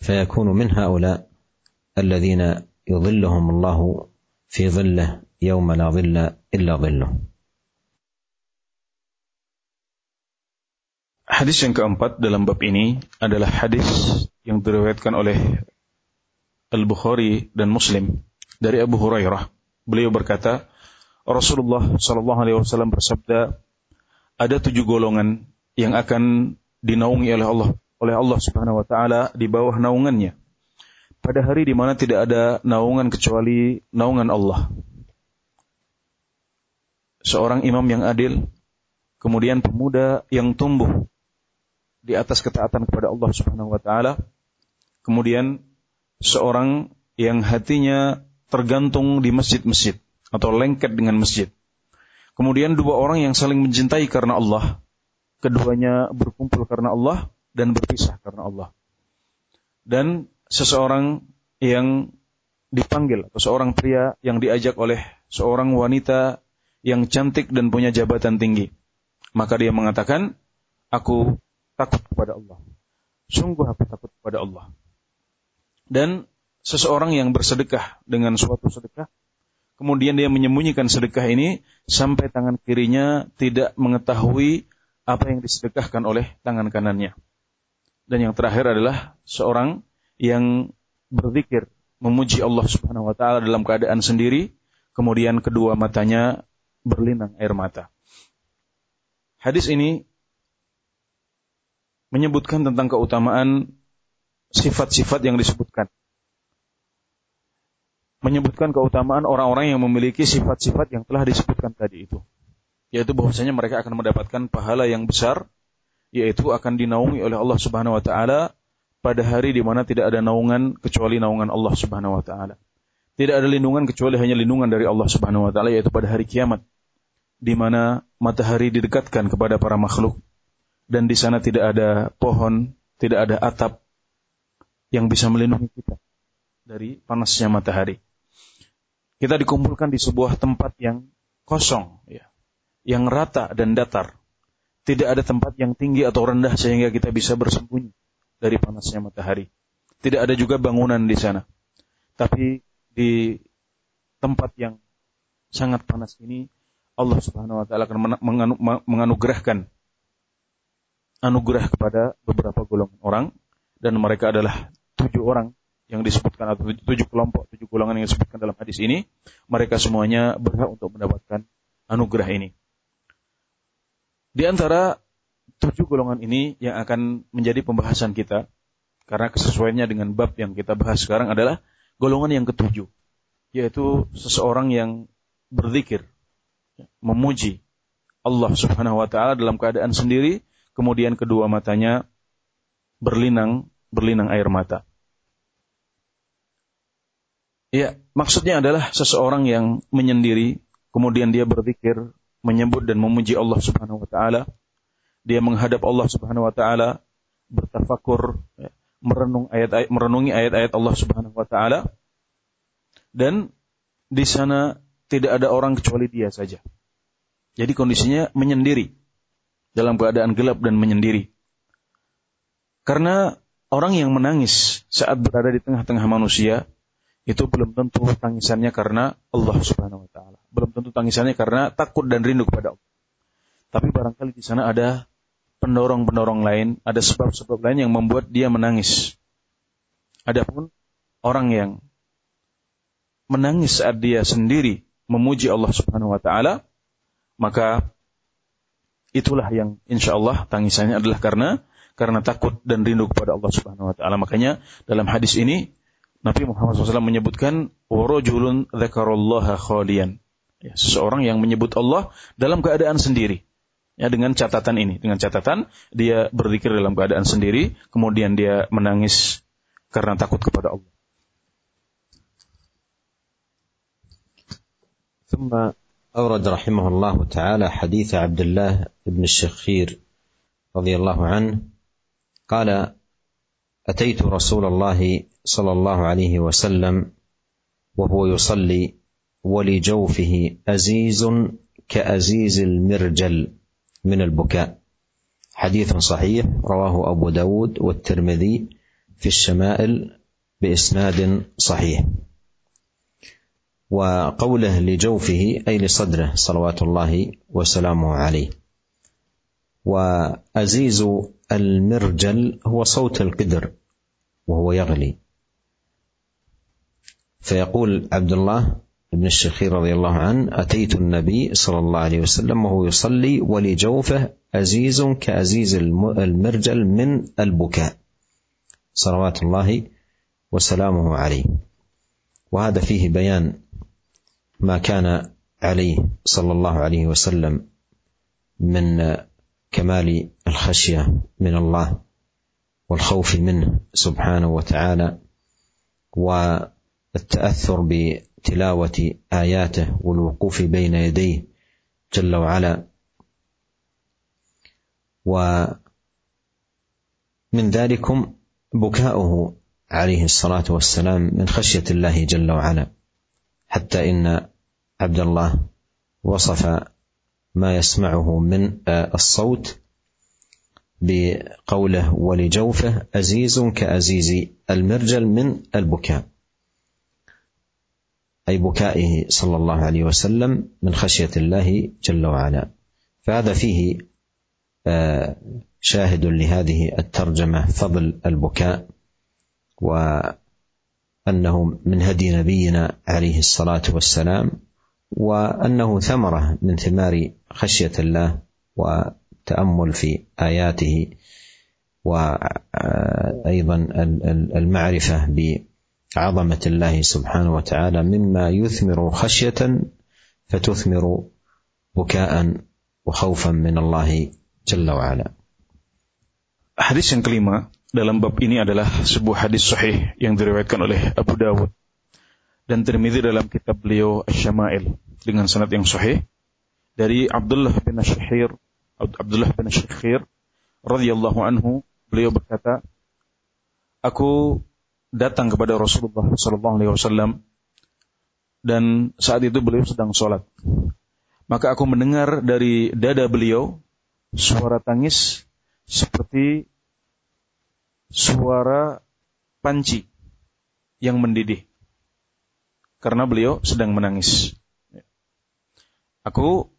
فيكون من هؤلاء الذين يظلهم الله في ظله يوم لا ظل إلا ظله. Hadis yang keempat dalam bab ini adalah hadis yang diriwayatkan oleh Al-Bukhari dan Muslim. Dari Abu Hurairah. Beliau berkata, Rasulullah Shallallahu Alaihi Wasallam bersabda, ada tujuh golongan yang akan dinaungi oleh Allah oleh Allah Subhanahu wa taala di bawah naungannya pada hari di mana tidak ada naungan kecuali naungan Allah. Seorang imam yang adil, kemudian pemuda yang tumbuh di atas ketaatan kepada Allah Subhanahu wa taala, kemudian seorang yang hatinya tergantung di masjid-masjid atau lengket dengan masjid. Kemudian dua orang yang saling mencintai karena Allah, keduanya berkumpul karena Allah dan berpisah karena Allah. Dan seseorang yang dipanggil atau seorang pria yang diajak oleh seorang wanita yang cantik dan punya jabatan tinggi. Maka dia mengatakan, aku takut kepada Allah. Sungguh aku takut kepada Allah. Dan seseorang yang bersedekah dengan suatu sedekah, kemudian dia menyembunyikan sedekah ini sampai tangan kirinya tidak mengetahui apa yang disedekahkan oleh tangan kanannya. Dan yang terakhir adalah seorang yang berzikir memuji Allah Subhanahu wa taala dalam keadaan sendiri, kemudian kedua matanya berlinang air mata. Hadis ini menyebutkan tentang keutamaan sifat-sifat yang disebutkan. Menyebutkan keutamaan orang-orang yang memiliki sifat-sifat yang telah disebutkan tadi itu. Yaitu bahwasanya mereka akan mendapatkan pahala yang besar, yaitu akan dinaungi oleh Allah Subhanahu wa taala pada hari di mana tidak ada naungan kecuali naungan Allah Subhanahu wa taala. Tidak ada lindungan kecuali hanya lindungan dari Allah Subhanahu wa taala yaitu pada hari kiamat di mana matahari didekatkan kepada para makhluk dan di sana tidak ada pohon, tidak ada atap yang bisa melindungi kita dari panasnya matahari. Kita dikumpulkan di sebuah tempat yang kosong ya, yang rata dan datar. Tidak ada tempat yang tinggi atau rendah sehingga kita bisa bersembunyi dari panasnya matahari. Tidak ada juga bangunan di sana. Tapi di tempat yang sangat panas ini Allah Subhanahu wa taala akan menganugerahkan anugerah kepada beberapa golongan orang dan mereka adalah tujuh orang yang disebutkan atau tujuh kelompok, tujuh golongan yang disebutkan dalam hadis ini, mereka semuanya berhak untuk mendapatkan anugerah ini. Di antara tujuh golongan ini yang akan menjadi pembahasan kita karena kesesuaiannya dengan bab yang kita bahas sekarang adalah golongan yang ketujuh yaitu seseorang yang berzikir memuji Allah Subhanahu wa taala dalam keadaan sendiri kemudian kedua matanya berlinang berlinang air mata Ya, maksudnya adalah seseorang yang menyendiri, kemudian dia berzikir, menyebut dan memuji Allah Subhanahu wa taala dia menghadap Allah Subhanahu wa taala, bertafakur, ya, merenung ayat-ayat merenungi ayat-ayat Allah Subhanahu wa taala dan di sana tidak ada orang kecuali dia saja. Jadi kondisinya menyendiri dalam keadaan gelap dan menyendiri. Karena orang yang menangis saat berada di tengah-tengah manusia itu belum tentu tangisannya karena Allah Subhanahu wa taala. Belum tentu tangisannya karena takut dan rindu kepada Allah. Tapi barangkali di sana ada pendorong-pendorong lain, ada sebab-sebab lain yang membuat dia menangis. Adapun orang yang menangis saat dia sendiri memuji Allah Subhanahu wa taala, maka itulah yang insya Allah tangisannya adalah karena karena takut dan rindu kepada Allah Subhanahu wa taala. Makanya dalam hadis ini Nabi Muhammad SAW menyebutkan warajulun dzakarallaha khalian. Ya, seseorang yang menyebut Allah dalam keadaan sendiri. Ya, dengan catatan ini, dengan catatan dia berzikir dalam keadaan sendiri, kemudian dia menangis karena takut kepada Allah. ثم أورد رحمه الله تعالى حديث عبد الله بن الشخير رضي الله عنه قال أتيت رسول الله صلى الله عليه وسلم وهو يصلي ولجوفه أزيز كأزيز المرجل من البكاء. حديث صحيح رواه أبو داود والترمذي في الشمائل بإسناد صحيح. وقوله لجوفه أي لصدره صلوات الله وسلامه عليه. وأزيز المرجل هو صوت القدر وهو يغلي. فيقول عبد الله ابن الشخير رضي الله عنه أتيت النبي صلى الله عليه وسلم وهو يصلي ولجوفه أزيز كأزيز المرجل من البكاء. صلوات الله وسلامه عليه. وهذا فيه بيان ما كان عليه صلى الله عليه وسلم من كمال الخشية من الله والخوف منه سبحانه وتعالى والتأثر بتلاوة آياته والوقوف بين يديه جل وعلا. ومن ذلكم بكاؤه عليه الصلاة والسلام من خشية الله جل وعلا. حتى إن عبد الله وصف ما يسمعه من الصوت بقوله ولجوفه أزيز كأزيز المرجل من البكاء. أي بكائه صلى الله عليه وسلم من خشية الله جل وعلا. فهذا فيه شاهد لهذه الترجمة فضل البكاء وأنه من هدي نبينا عليه الصلاة والسلام وأنه ثمرة من ثمار خشية الله وتأمل في آياته وأيضا المعرفة بعظمة الله سبحانه وتعالى مما يثمر خشية فتثمر بكاء وخوفا من الله جل وعلا. حديث كلمة dalam bab ini adalah sebuah hadis sahih yang diriwayatkan oleh Abu Dawud dan termizi dalam kitab beliau Asy-Syama'il dengan sanad yang sahih dari Abdullah bin Syakhir Abdullah bin Syakhir radhiyallahu anhu beliau berkata aku datang kepada Rasulullah sallallahu alaihi wasallam dan saat itu beliau sedang sholat maka aku mendengar dari dada beliau suara tangis seperti suara panci yang mendidih karena beliau sedang menangis. Aku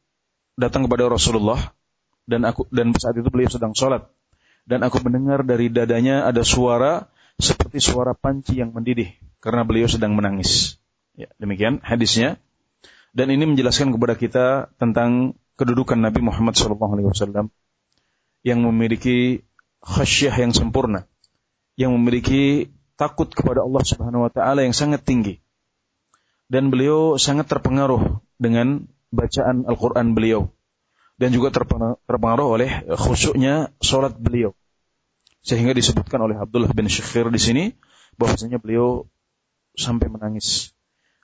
datang kepada Rasulullah dan aku dan saat itu beliau sedang sholat dan aku mendengar dari dadanya ada suara seperti suara panci yang mendidih karena beliau sedang menangis. Ya, demikian hadisnya. Dan ini menjelaskan kepada kita tentang kedudukan Nabi Muhammad SAW yang memiliki khasyah yang sempurna, yang memiliki takut kepada Allah Subhanahu Wa Taala yang sangat tinggi dan beliau sangat terpengaruh dengan bacaan Al-Quran beliau. Dan juga terpengaruh oleh khusyuknya sholat beliau. Sehingga disebutkan oleh Abdullah bin Syekhir di sini bahwasanya beliau sampai menangis.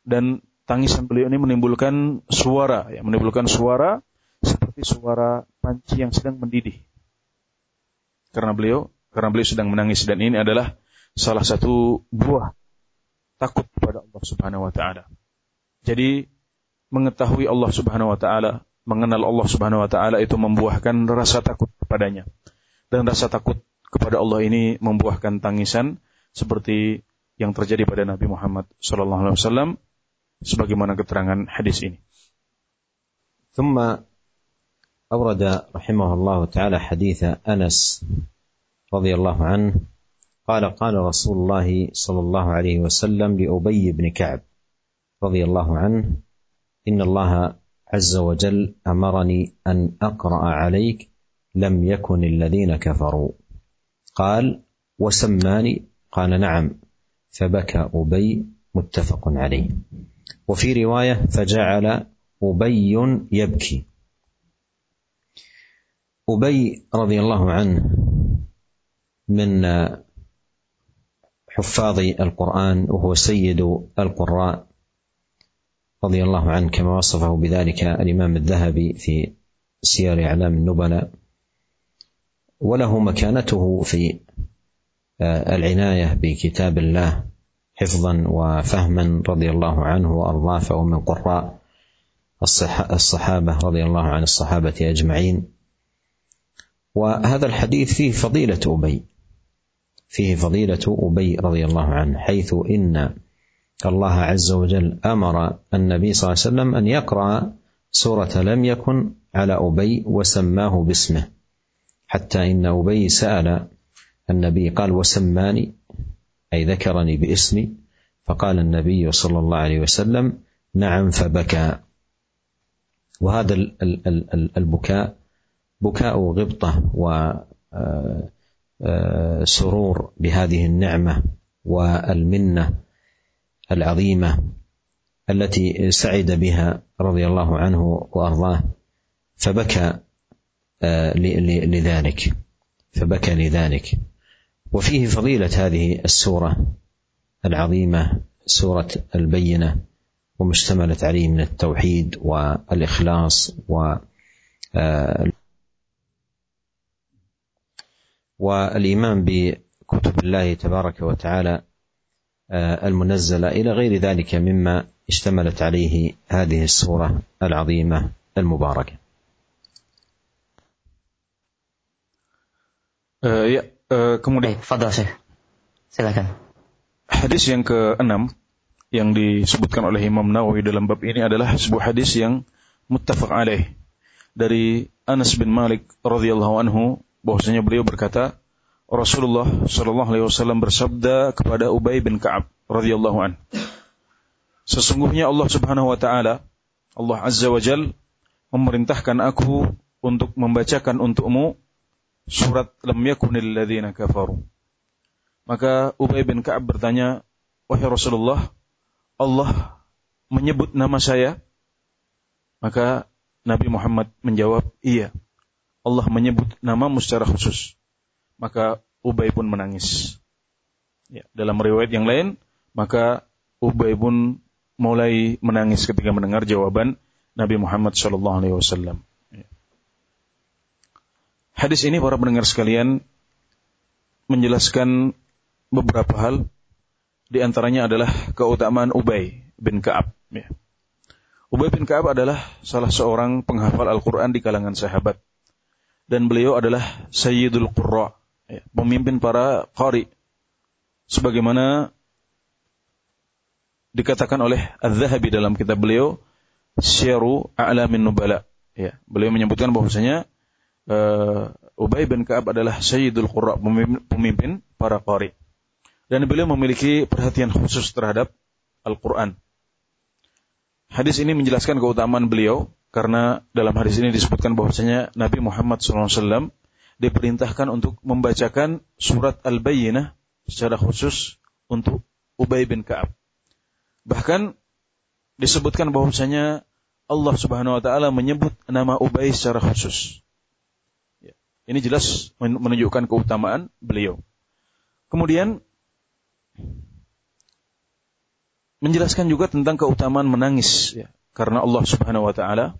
Dan tangisan beliau ini menimbulkan suara ya menimbulkan suara seperti suara panci yang sedang mendidih. Karena beliau karena beliau sedang menangis dan ini adalah salah satu buah takut kepada Allah Subhanahu wa taala. Jadi mengetahui Allah Subhanahu wa taala, mengenal Allah Subhanahu wa taala itu membuahkan rasa takut kepadanya. Dan rasa takut kepada Allah ini membuahkan tangisan seperti yang terjadi pada Nabi Muhammad sallallahu alaihi wasallam sebagaimana keterangan hadis ini. ثم أورد رحمه الله تعالى حديث أنس رضي الله عنه قال قال رسول الله صلى الله عليه وسلم لأبي بن كعب رضي الله عنه إن الله عز وجل أمرني أن أقرأ عليك لم يكن الذين كفروا. قال وسماني؟ قال نعم. فبكى أبي متفق عليه. وفي رواية فجعل أبي يبكي. أبي رضي الله عنه من حفاظ القرآن وهو سيد القراء رضي الله عنه كما وصفه بذلك الإمام الذهبي في سير أعلام النبلاء وله مكانته في آه، العناية بكتاب الله حفظا وفهما رضي الله عنه وأرضاه فهو من قراء الصحابة رضي الله عن الصحابة أجمعين. وهذا الحديث فيه فضيلة أبي فيه فضيلة أبي رضي الله عنه حيث إن الله عز وجل أمر النبي صلى الله عليه وسلم أن يقرأ سورة لم يكن على أبي وسماه باسمه حتى إن أبي سأل النبي قال وسماني؟ أي ذكرني باسمي. فقال النبي صلى الله عليه وسلم نعم فبكى. وهذا البكاء بكاء غبطة و آه، آه، بهذه النعمة والمنة. العظيمة التي سعد بها رضي الله عنه وأرضاه فبكى آه، لذلك فبكى لذلك. وفيه فضيلة هذه السورة العظيمة سورة البينة وما عليه من التوحيد والإخلاص و والإيمان بكتب الله تبارك وتعالى. المنزلة إلى غير ذلك مما اشتملت عليه هذه السورة العظيمة المباركة. Uh, ya, uh, kemudian fadal Syekh. Silakan. Hadis yang ke-6 yang disebutkan oleh Imam Nawawi dalam bab ini adalah sebuah hadis yang muttafaq alaih dari Anas bin Malik radhiyallahu anhu bahwasanya beliau berkata Rasulullah sallallahu alaihi wasallam bersabda kepada Ubay bin Ka'ab radhiyallahu an Sesungguhnya Allah Subhanahu wa taala Allah Azza wa Jal memerintahkan aku untuk membacakan untukmu surat lam yakunil ladzina kafaru. Maka Ubay bin Ka'ab bertanya, "Wahai Rasulullah, Allah menyebut nama saya?" Maka Nabi Muhammad menjawab, "Iya." Allah menyebut namamu secara khusus. Maka Ubay pun menangis. Ya, dalam riwayat yang lain, maka Ubay pun mulai menangis ketika mendengar jawaban Nabi Muhammad sallallahu alaihi wasallam. Hadis ini para pendengar sekalian menjelaskan beberapa hal di antaranya adalah keutamaan Ubay bin Ka'ab ya. Ubay bin Ka'ab adalah salah seorang penghafal Al-Qur'an di kalangan sahabat dan beliau adalah Sayyidul Qurra ya, pemimpin para qari sebagaimana dikatakan oleh Az-Zahabi dalam kitab beliau Syiru A'lamin Nubala ya beliau menyebutkan bahwasanya uh, Ubay bin Ka'ab adalah Sayyidul Qurra, pemimpin para qari. Dan beliau memiliki perhatian khusus terhadap Al-Quran. Hadis ini menjelaskan keutamaan beliau karena dalam hadis ini disebutkan bahwasanya Nabi Muhammad SAW diperintahkan untuk membacakan surat Al-Bayyinah secara khusus untuk Ubay bin Ka'ab. Bahkan disebutkan bahwasanya Allah Subhanahu wa taala menyebut nama Ubay secara khusus. Ini jelas menunjukkan keutamaan beliau. Kemudian menjelaskan juga tentang keutamaan menangis ya. Karena Allah Subhanahu wa taala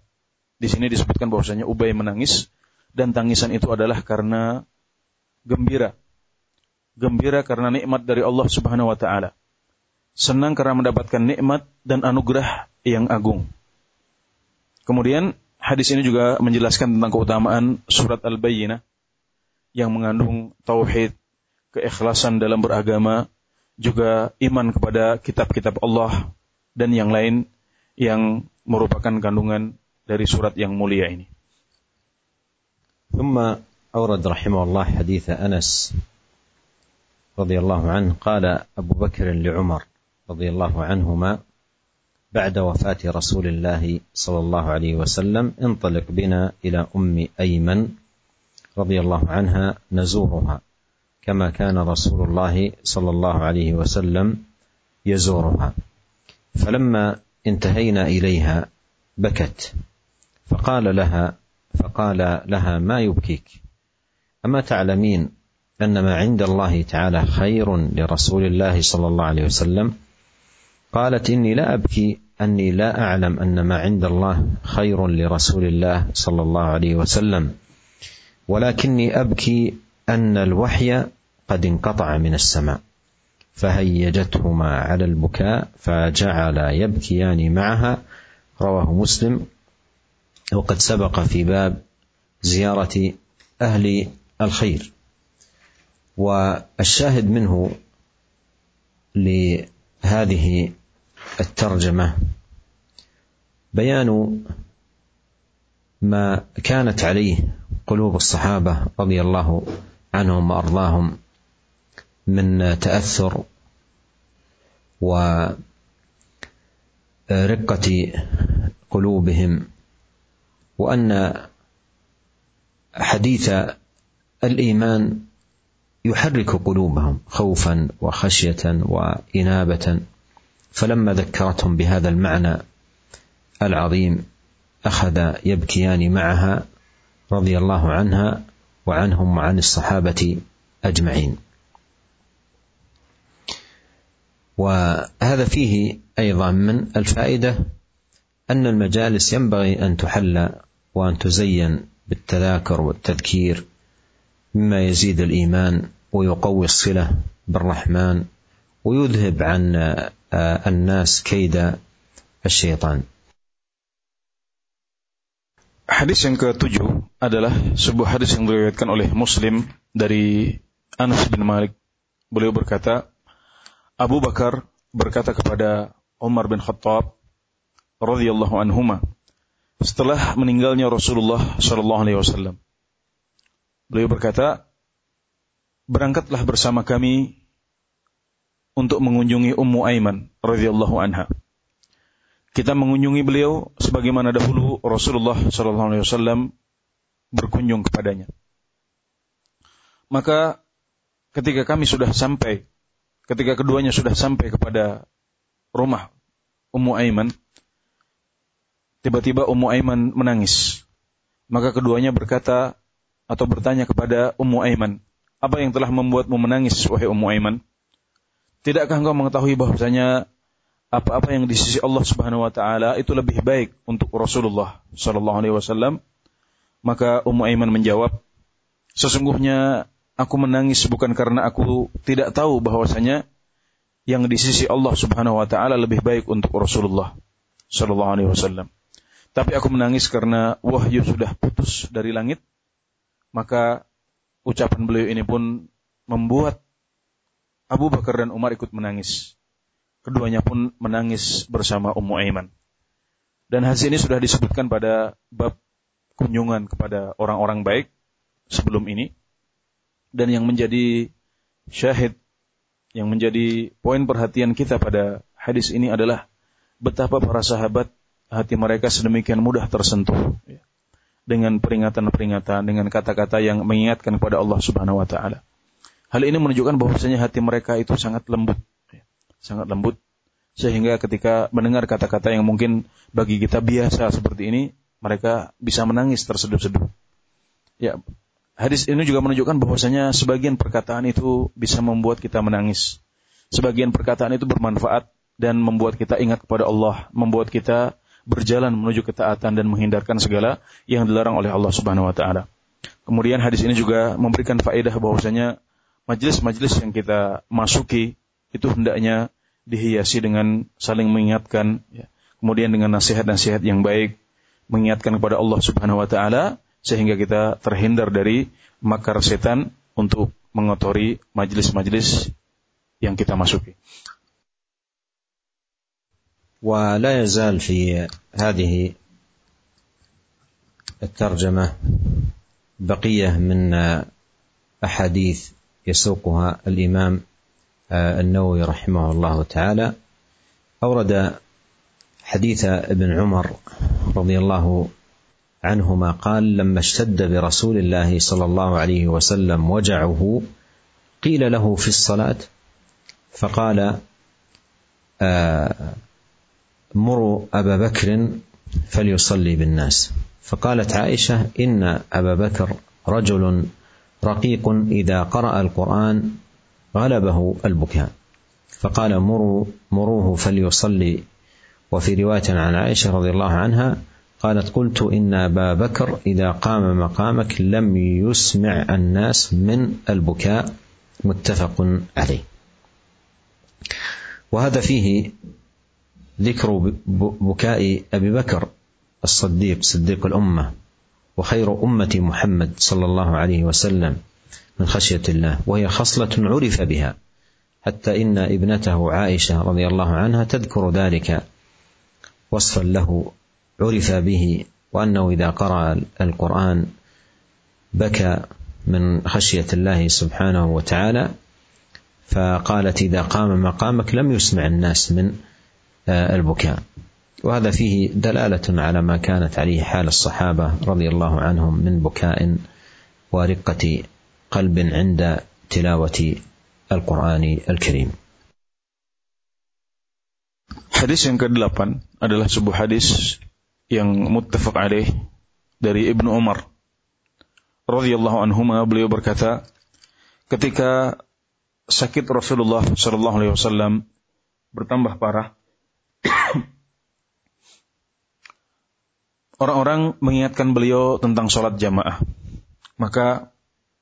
di sini disebutkan bahwasanya Ubay menangis dan tangisan itu adalah karena gembira. Gembira karena nikmat dari Allah Subhanahu wa taala. Senang karena mendapatkan nikmat dan anugerah yang agung. Kemudian Hadis ini juga menjelaskan tentang keutamaan surat Al-Bayyinah yang mengandung tauhid, keikhlasan dalam beragama, juga iman kepada kitab-kitab Allah dan yang lain yang merupakan kandungan dari surat yang mulia ini. ثم أورد رحمه الله حديث أنس رضي الله عنه قال أبو بكر لعمر رضي الله عنهما بعد وفاة رسول الله صلى الله عليه وسلم انطلق بنا إلى أم أيمن رضي الله عنها نزورها كما كان رسول الله صلى الله عليه وسلم يزورها. فلما انتهينا إليها بكت فقال لها فقال لها ما يبكيك؟ أما تعلمين أن ما عند الله تعالى خير لرسول الله صلى الله عليه وسلم؟ قالت إني لا أبكي أني لا أعلم أن ما عند الله خير لرسول الله صلى الله عليه وسلم. ولكني أبكي أن الوحي قد انقطع من السماء. فهيجتهما على البكاء فجعلا يبكيان معها. رواه مسلم. وقد سبق في باب زيارة أهل الخير. والشاهد منه لهذه الترجمة بيان ما كانت عليه قلوب الصحابة رضي الله عنهم وأرضاهم من تأثر ورقة قلوبهم وأن حديث الإيمان يحرك قلوبهم خوفا وخشية وإنابة. فلما ذكرتهم بهذا المعنى العظيم أخذ يبكيان معها رضي الله عنها وعنهم وعن الصحابة أجمعين. وهذا فيه أيضا من الفائدة أن المجالس ينبغي أن تحلى وان تزين بالتذاكر والتذكير مما يزيد الايمان ويقوي الصله بالرحمن ويذهب عن الناس كيد الsyaitan. Hadis yang ketujuh adalah sebuah hadis yang diriwayatkan oleh Muslim dari Anas bin Malik. Beliau berkata, Abu Bakar berkata kepada Umar bin Khattab radhiyallahu anhuma setelah meninggalnya Rasulullah sallallahu alaihi wasallam. Beliau berkata, "Berangkatlah bersama kami untuk mengunjungi Ummu Aiman radhiyallahu anha." Kita mengunjungi beliau sebagaimana dahulu Rasulullah sallallahu alaihi wasallam berkunjung kepadanya. Maka ketika kami sudah sampai, ketika keduanya sudah sampai kepada rumah Ummu Aiman, tiba-tiba Ummu Aiman menangis. Maka keduanya berkata atau bertanya kepada Ummu Aiman, apa yang telah membuatmu menangis, wahai Ummu Aiman? Tidakkah engkau mengetahui bahwasanya apa-apa yang di sisi Allah Subhanahu wa taala itu lebih baik untuk Rasulullah sallallahu alaihi wasallam? Maka Ummu Aiman menjawab, sesungguhnya aku menangis bukan karena aku tidak tahu bahwasanya yang di sisi Allah Subhanahu wa taala lebih baik untuk Rasulullah sallallahu alaihi wasallam. Tapi aku menangis karena wahyu sudah putus dari langit, maka ucapan beliau ini pun membuat Abu Bakar dan Umar ikut menangis. Keduanya pun menangis bersama Ummu Aiman. Dan hadis ini sudah disebutkan pada bab kunjungan kepada orang-orang baik sebelum ini. Dan yang menjadi syahid, yang menjadi poin perhatian kita pada hadis ini adalah betapa para sahabat hati mereka sedemikian mudah tersentuh ya, dengan peringatan-peringatan, dengan kata-kata yang mengingatkan kepada Allah Subhanahu wa taala. Hal ini menunjukkan bahwasanya hati mereka itu sangat lembut sangat lembut sehingga ketika mendengar kata-kata yang mungkin bagi kita biasa seperti ini mereka bisa menangis terseduh-seduh. Ya, hadis ini juga menunjukkan bahwasanya sebagian perkataan itu bisa membuat kita menangis. Sebagian perkataan itu bermanfaat dan membuat kita ingat kepada Allah, membuat kita berjalan menuju ketaatan dan menghindarkan segala yang dilarang oleh Allah Subhanahu wa taala. Kemudian hadis ini juga memberikan faedah bahwasanya majelis-majelis yang kita masuki itu hendaknya dihiasi dengan saling mengingatkan, ya. kemudian dengan nasihat-nasihat yang baik, mengingatkan kepada Allah Subhanahu wa taala sehingga kita terhindar dari makar setan untuk mengotori majelis-majelis yang kita masuki. ولا يزال في هذه الترجمة بقية من أحاديث يسوقها الإمام النووي رحمه الله تعالى. أورد حديث ابن عمر رضي الله عنهما قال لما اشتد برسول الله صلى الله عليه وسلم وجعه قيل له في الصلاة؟ فقال مروا أبا بكر فليصلي بالناس. فقالت عائشة إن أبا بكر رجل رقيق إذا قرأ القرآن غلبه البكاء. فقال مروا مروه فليصلي. وفي رواية عن عائشة رضي الله عنها قالت قلت إن أبا بكر إذا قام مقامك لم يسمع الناس من البكاء. متفق عليه. وهذا فيه ذكر بكاء أبي بكر الصديق صديق الأمة وخير أمة محمد صلى الله عليه وسلم من خشية الله وهي خصلة عرف بها حتى إن ابنته عائشة رضي الله عنها تذكر ذلك وصفا له عرف به وأنه إذا قرأ القرآن بكى من خشية الله سبحانه وتعالى فقالت إذا قام مقامك لم يسمع الناس من البكاء وهذا فيه دلالة على ما كانت عليه حال الصحابة رضي الله عنهم من بكاء ورقة قلب عند تلاوة القرآن الكريم Hadis yang ke-8 adalah sebuah hadis yang muttafaq alaih dari Ibnu Umar radhiyallahu anhu beliau berkata ketika sakit Rasulullah sallallahu alaihi wasallam bertambah parah, orang-orang mengingatkan beliau tentang sholat jamaah. Maka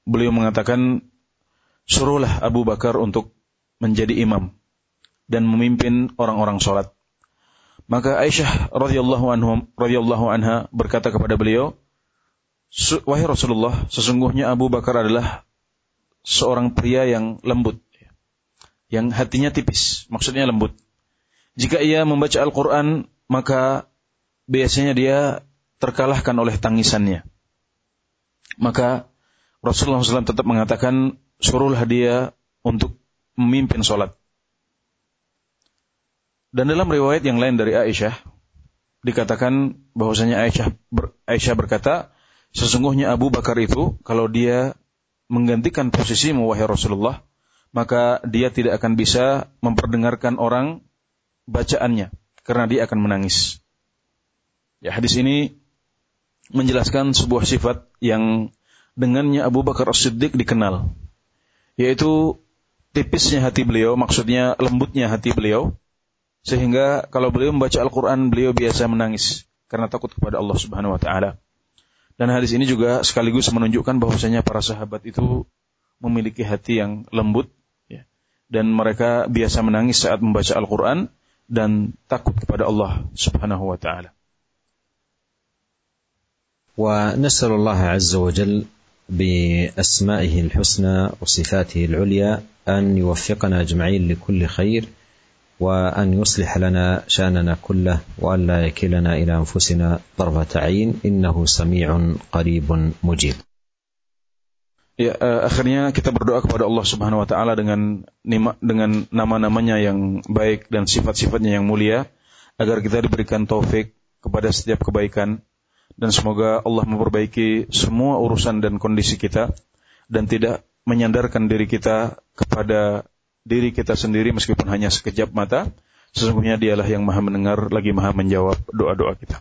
beliau mengatakan, suruhlah Abu Bakar untuk menjadi imam dan memimpin orang-orang sholat. Maka Aisyah radhiyallahu anhu radhiyallahu anha berkata kepada beliau, "Wahai Rasulullah, sesungguhnya Abu Bakar adalah seorang pria yang lembut, yang hatinya tipis, maksudnya lembut. Jika ia membaca Al-Qur'an, maka biasanya dia terkalahkan oleh tangisannya. Maka Rasulullah SAW tetap mengatakan, suruhlah dia untuk memimpin sholat. Dan dalam riwayat yang lain dari Aisyah dikatakan bahwasanya Aisyah ber, Aisyah berkata, sesungguhnya Abu Bakar itu kalau dia menggantikan posisi wahai Rasulullah, maka dia tidak akan bisa memperdengarkan orang bacaannya karena dia akan menangis. Ya, hadis ini menjelaskan sebuah sifat yang dengannya Abu Bakar As-Siddiq dikenal, yaitu tipisnya hati beliau, maksudnya lembutnya hati beliau, sehingga kalau beliau membaca Al-Quran, beliau biasa menangis karena takut kepada Allah Subhanahu wa Ta'ala. Dan hadis ini juga sekaligus menunjukkan bahwasanya para sahabat itu memiliki hati yang lembut, ya, dan mereka biasa menangis saat membaca Al-Quran dan takut kepada Allah Subhanahu wa Ta'ala. ونسأل الله عز وجل بأسمائه الحسنى وصفاته العليا أن يوفقنا أجمعين لكل خير وأن يصلح لنا شأننا كله وأن لا يكلنا إلى أنفسنا طرفة عين إنه سميع قريب مجيب Ya, uh, akhirnya kita berdoa kepada Allah Subhanahu wa taala dengan dengan nama-namanya yang baik dan sifat-sifatnya yang mulia agar kita diberikan taufik kepada setiap kebaikan dan semoga Allah memperbaiki semua urusan dan kondisi kita dan tidak menyandarkan diri kita kepada diri kita sendiri meskipun hanya sekejap mata, sesungguhnya dialah yang maha mendengar lagi maha menjawab doa-doa kita.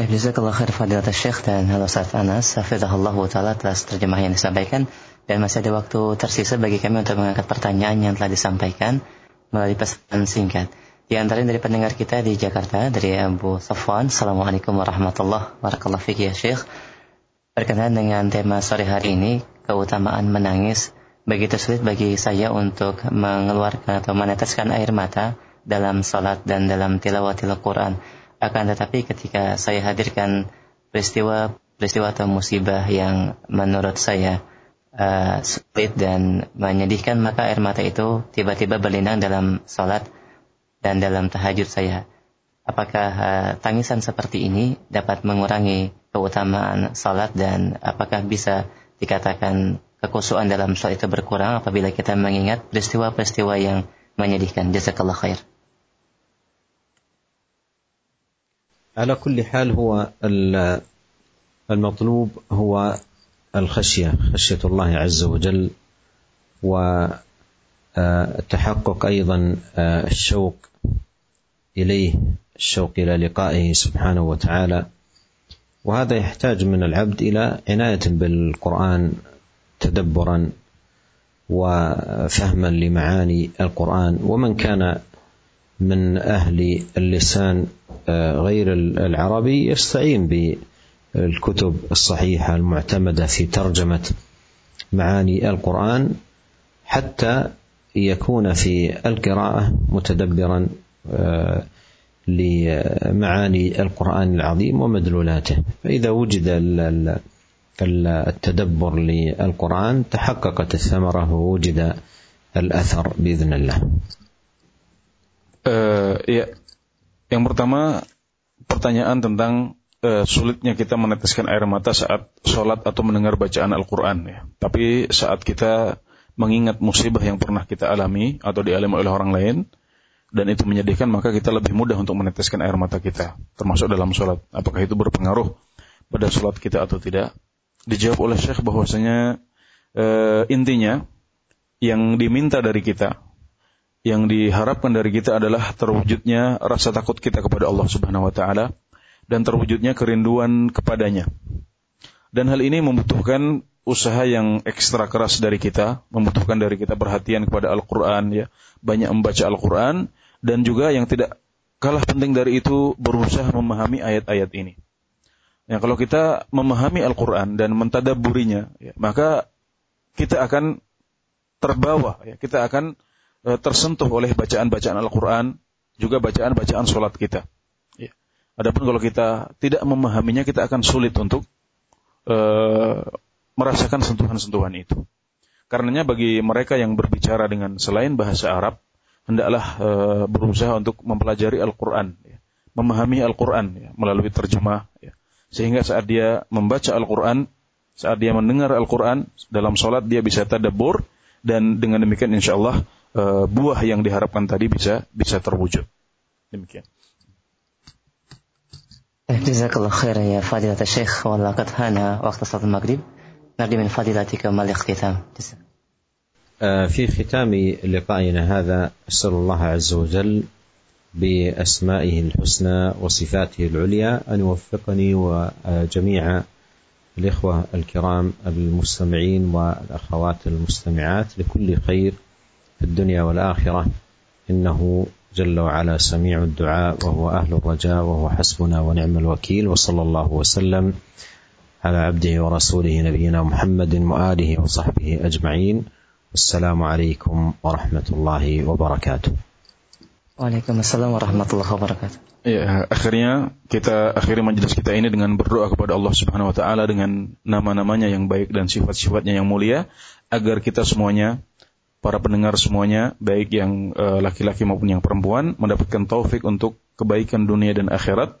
Jazakallah khair fadilat Syekh dan halo Ustaz Anas, hafizahullah ta'ala atas terjemah yang disampaikan dan masih ada waktu tersisa bagi kami untuk mengangkat pertanyaan yang telah disampaikan melalui pesan singkat. Di antara dari pendengar kita di Jakarta dari Abu Safwan. Assalamualaikum warahmatullahi wabarakatuh. ya Syekh. Berkenaan dengan tema sore hari ini, keutamaan menangis begitu sulit bagi saya untuk mengeluarkan atau meneteskan air mata dalam salat dan dalam tilawatil Quran. Akan tetapi ketika saya hadirkan peristiwa peristiwa atau musibah yang menurut saya uh, sulit dan menyedihkan maka air mata itu tiba-tiba berlinang dalam salat dan dalam tahajud saya. Apakah uh, tangisan seperti ini dapat mengurangi keutamaan salat dan apakah bisa dikatakan kekusuhan dalam sholat itu berkurang apabila kita mengingat peristiwa-peristiwa yang menyedihkan. Jazakallah khair. على كل حال هو المطلوب هو الخشية خشية الله عز وجل والتحقق أيضا الشوق إليه الشوق إلى لقائه سبحانه وتعالى. وهذا يحتاج من العبد إلى عناية بالقرآن تدبرا وفهما لمعاني القرآن. ومن كان من أهل اللسان آه، غير العربي يستعين بالكتب الصحيحة المعتمدة في ترجمة معاني القرآن حتى يكون في القراءة متدبرا لمعاني القران العظيم ومدلولاته فاذا وجد التدبر للقرآن تحققت الثمرة ووجد الأثر بإذن الله uh, ya yang pertama pertanyaan tentang uh, sulitnya kita meneteskan air mata saat sholat atau mendengar bacaan Al-Quran ya. Tapi saat kita mengingat musibah yang pernah kita alami atau dialami oleh orang lain dan itu menyedihkan maka kita lebih mudah untuk meneteskan air mata kita termasuk dalam sholat. Apakah itu berpengaruh pada sholat kita atau tidak? dijawab oleh Syekh bahwasanya e, intinya yang diminta dari kita, yang diharapkan dari kita adalah terwujudnya rasa takut kita kepada Allah Subhanahu wa taala dan terwujudnya kerinduan kepadanya. Dan hal ini membutuhkan usaha yang ekstra keras dari kita, membutuhkan dari kita perhatian kepada Al-Qur'an ya, banyak membaca Al-Qur'an dan juga yang tidak kalah penting dari itu berusaha memahami ayat-ayat ini. Ya, kalau kita memahami Al-Qur'an dan mentadaburinya, ya, maka kita akan terbawa ya, kita akan uh, tersentuh oleh bacaan-bacaan Al-Qur'an, juga bacaan-bacaan solat kita. Ya. Adapun kalau kita tidak memahaminya, kita akan sulit untuk uh, merasakan sentuhan-sentuhan itu. Karenanya bagi mereka yang berbicara dengan selain bahasa Arab, hendaklah e, berusaha untuk mempelajari Al-Quran, ya. memahami Al-Quran ya, melalui terjemah, ya. sehingga saat dia membaca Al-Quran, saat dia mendengar Al-Quran dalam sholat dia bisa tadabur dan dengan demikian insya Allah e, buah yang diharapkan tadi bisa bisa terwujud. Demikian. Jazakallah khair ya fadilat Syekh wa laqad hana waqt salat maghrib. نرجو من فضيلتكم الاختتام في ختام لقائنا هذا أسأل الله عز وجل بأسمائه الحسنى وصفاته العليا أن يوفقني وجميع الإخوة الكرام المستمعين والأخوات المستمعات لكل خير في الدنيا والآخرة. إنه جل وعلا سميع الدعاء وهو أهل الرجاء وهو حسبنا ونعم الوكيل وصلى الله وسلم على عبده ورسوله نبينا محمد وآله وصحبه أجمعين. والسلام عليكم ورحمة الله وبركاته Waalaikumsalam warahmatullahi wabarakatuh. Ya, akhirnya kita akhiri majelis kita ini dengan berdoa kepada Allah Subhanahu wa taala dengan nama-namanya yang baik dan sifat-sifatnya yang mulia agar kita semuanya para pendengar semuanya baik yang eh, laki-laki uh, maupun yang perempuan mendapatkan taufik untuk kebaikan dunia dan akhirat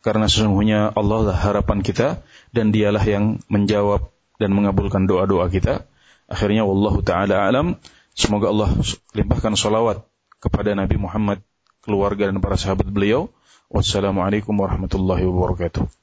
karena sesungguhnya Allah lah harapan kita dan dialah yang menjawab dan mengabulkan doa-doa kita. Akhirnya wallahu taala alam. Semoga Allah limpahkan salawat kepada Nabi Muhammad, keluarga dan para sahabat beliau. Wassalamualaikum warahmatullahi wabarakatuh.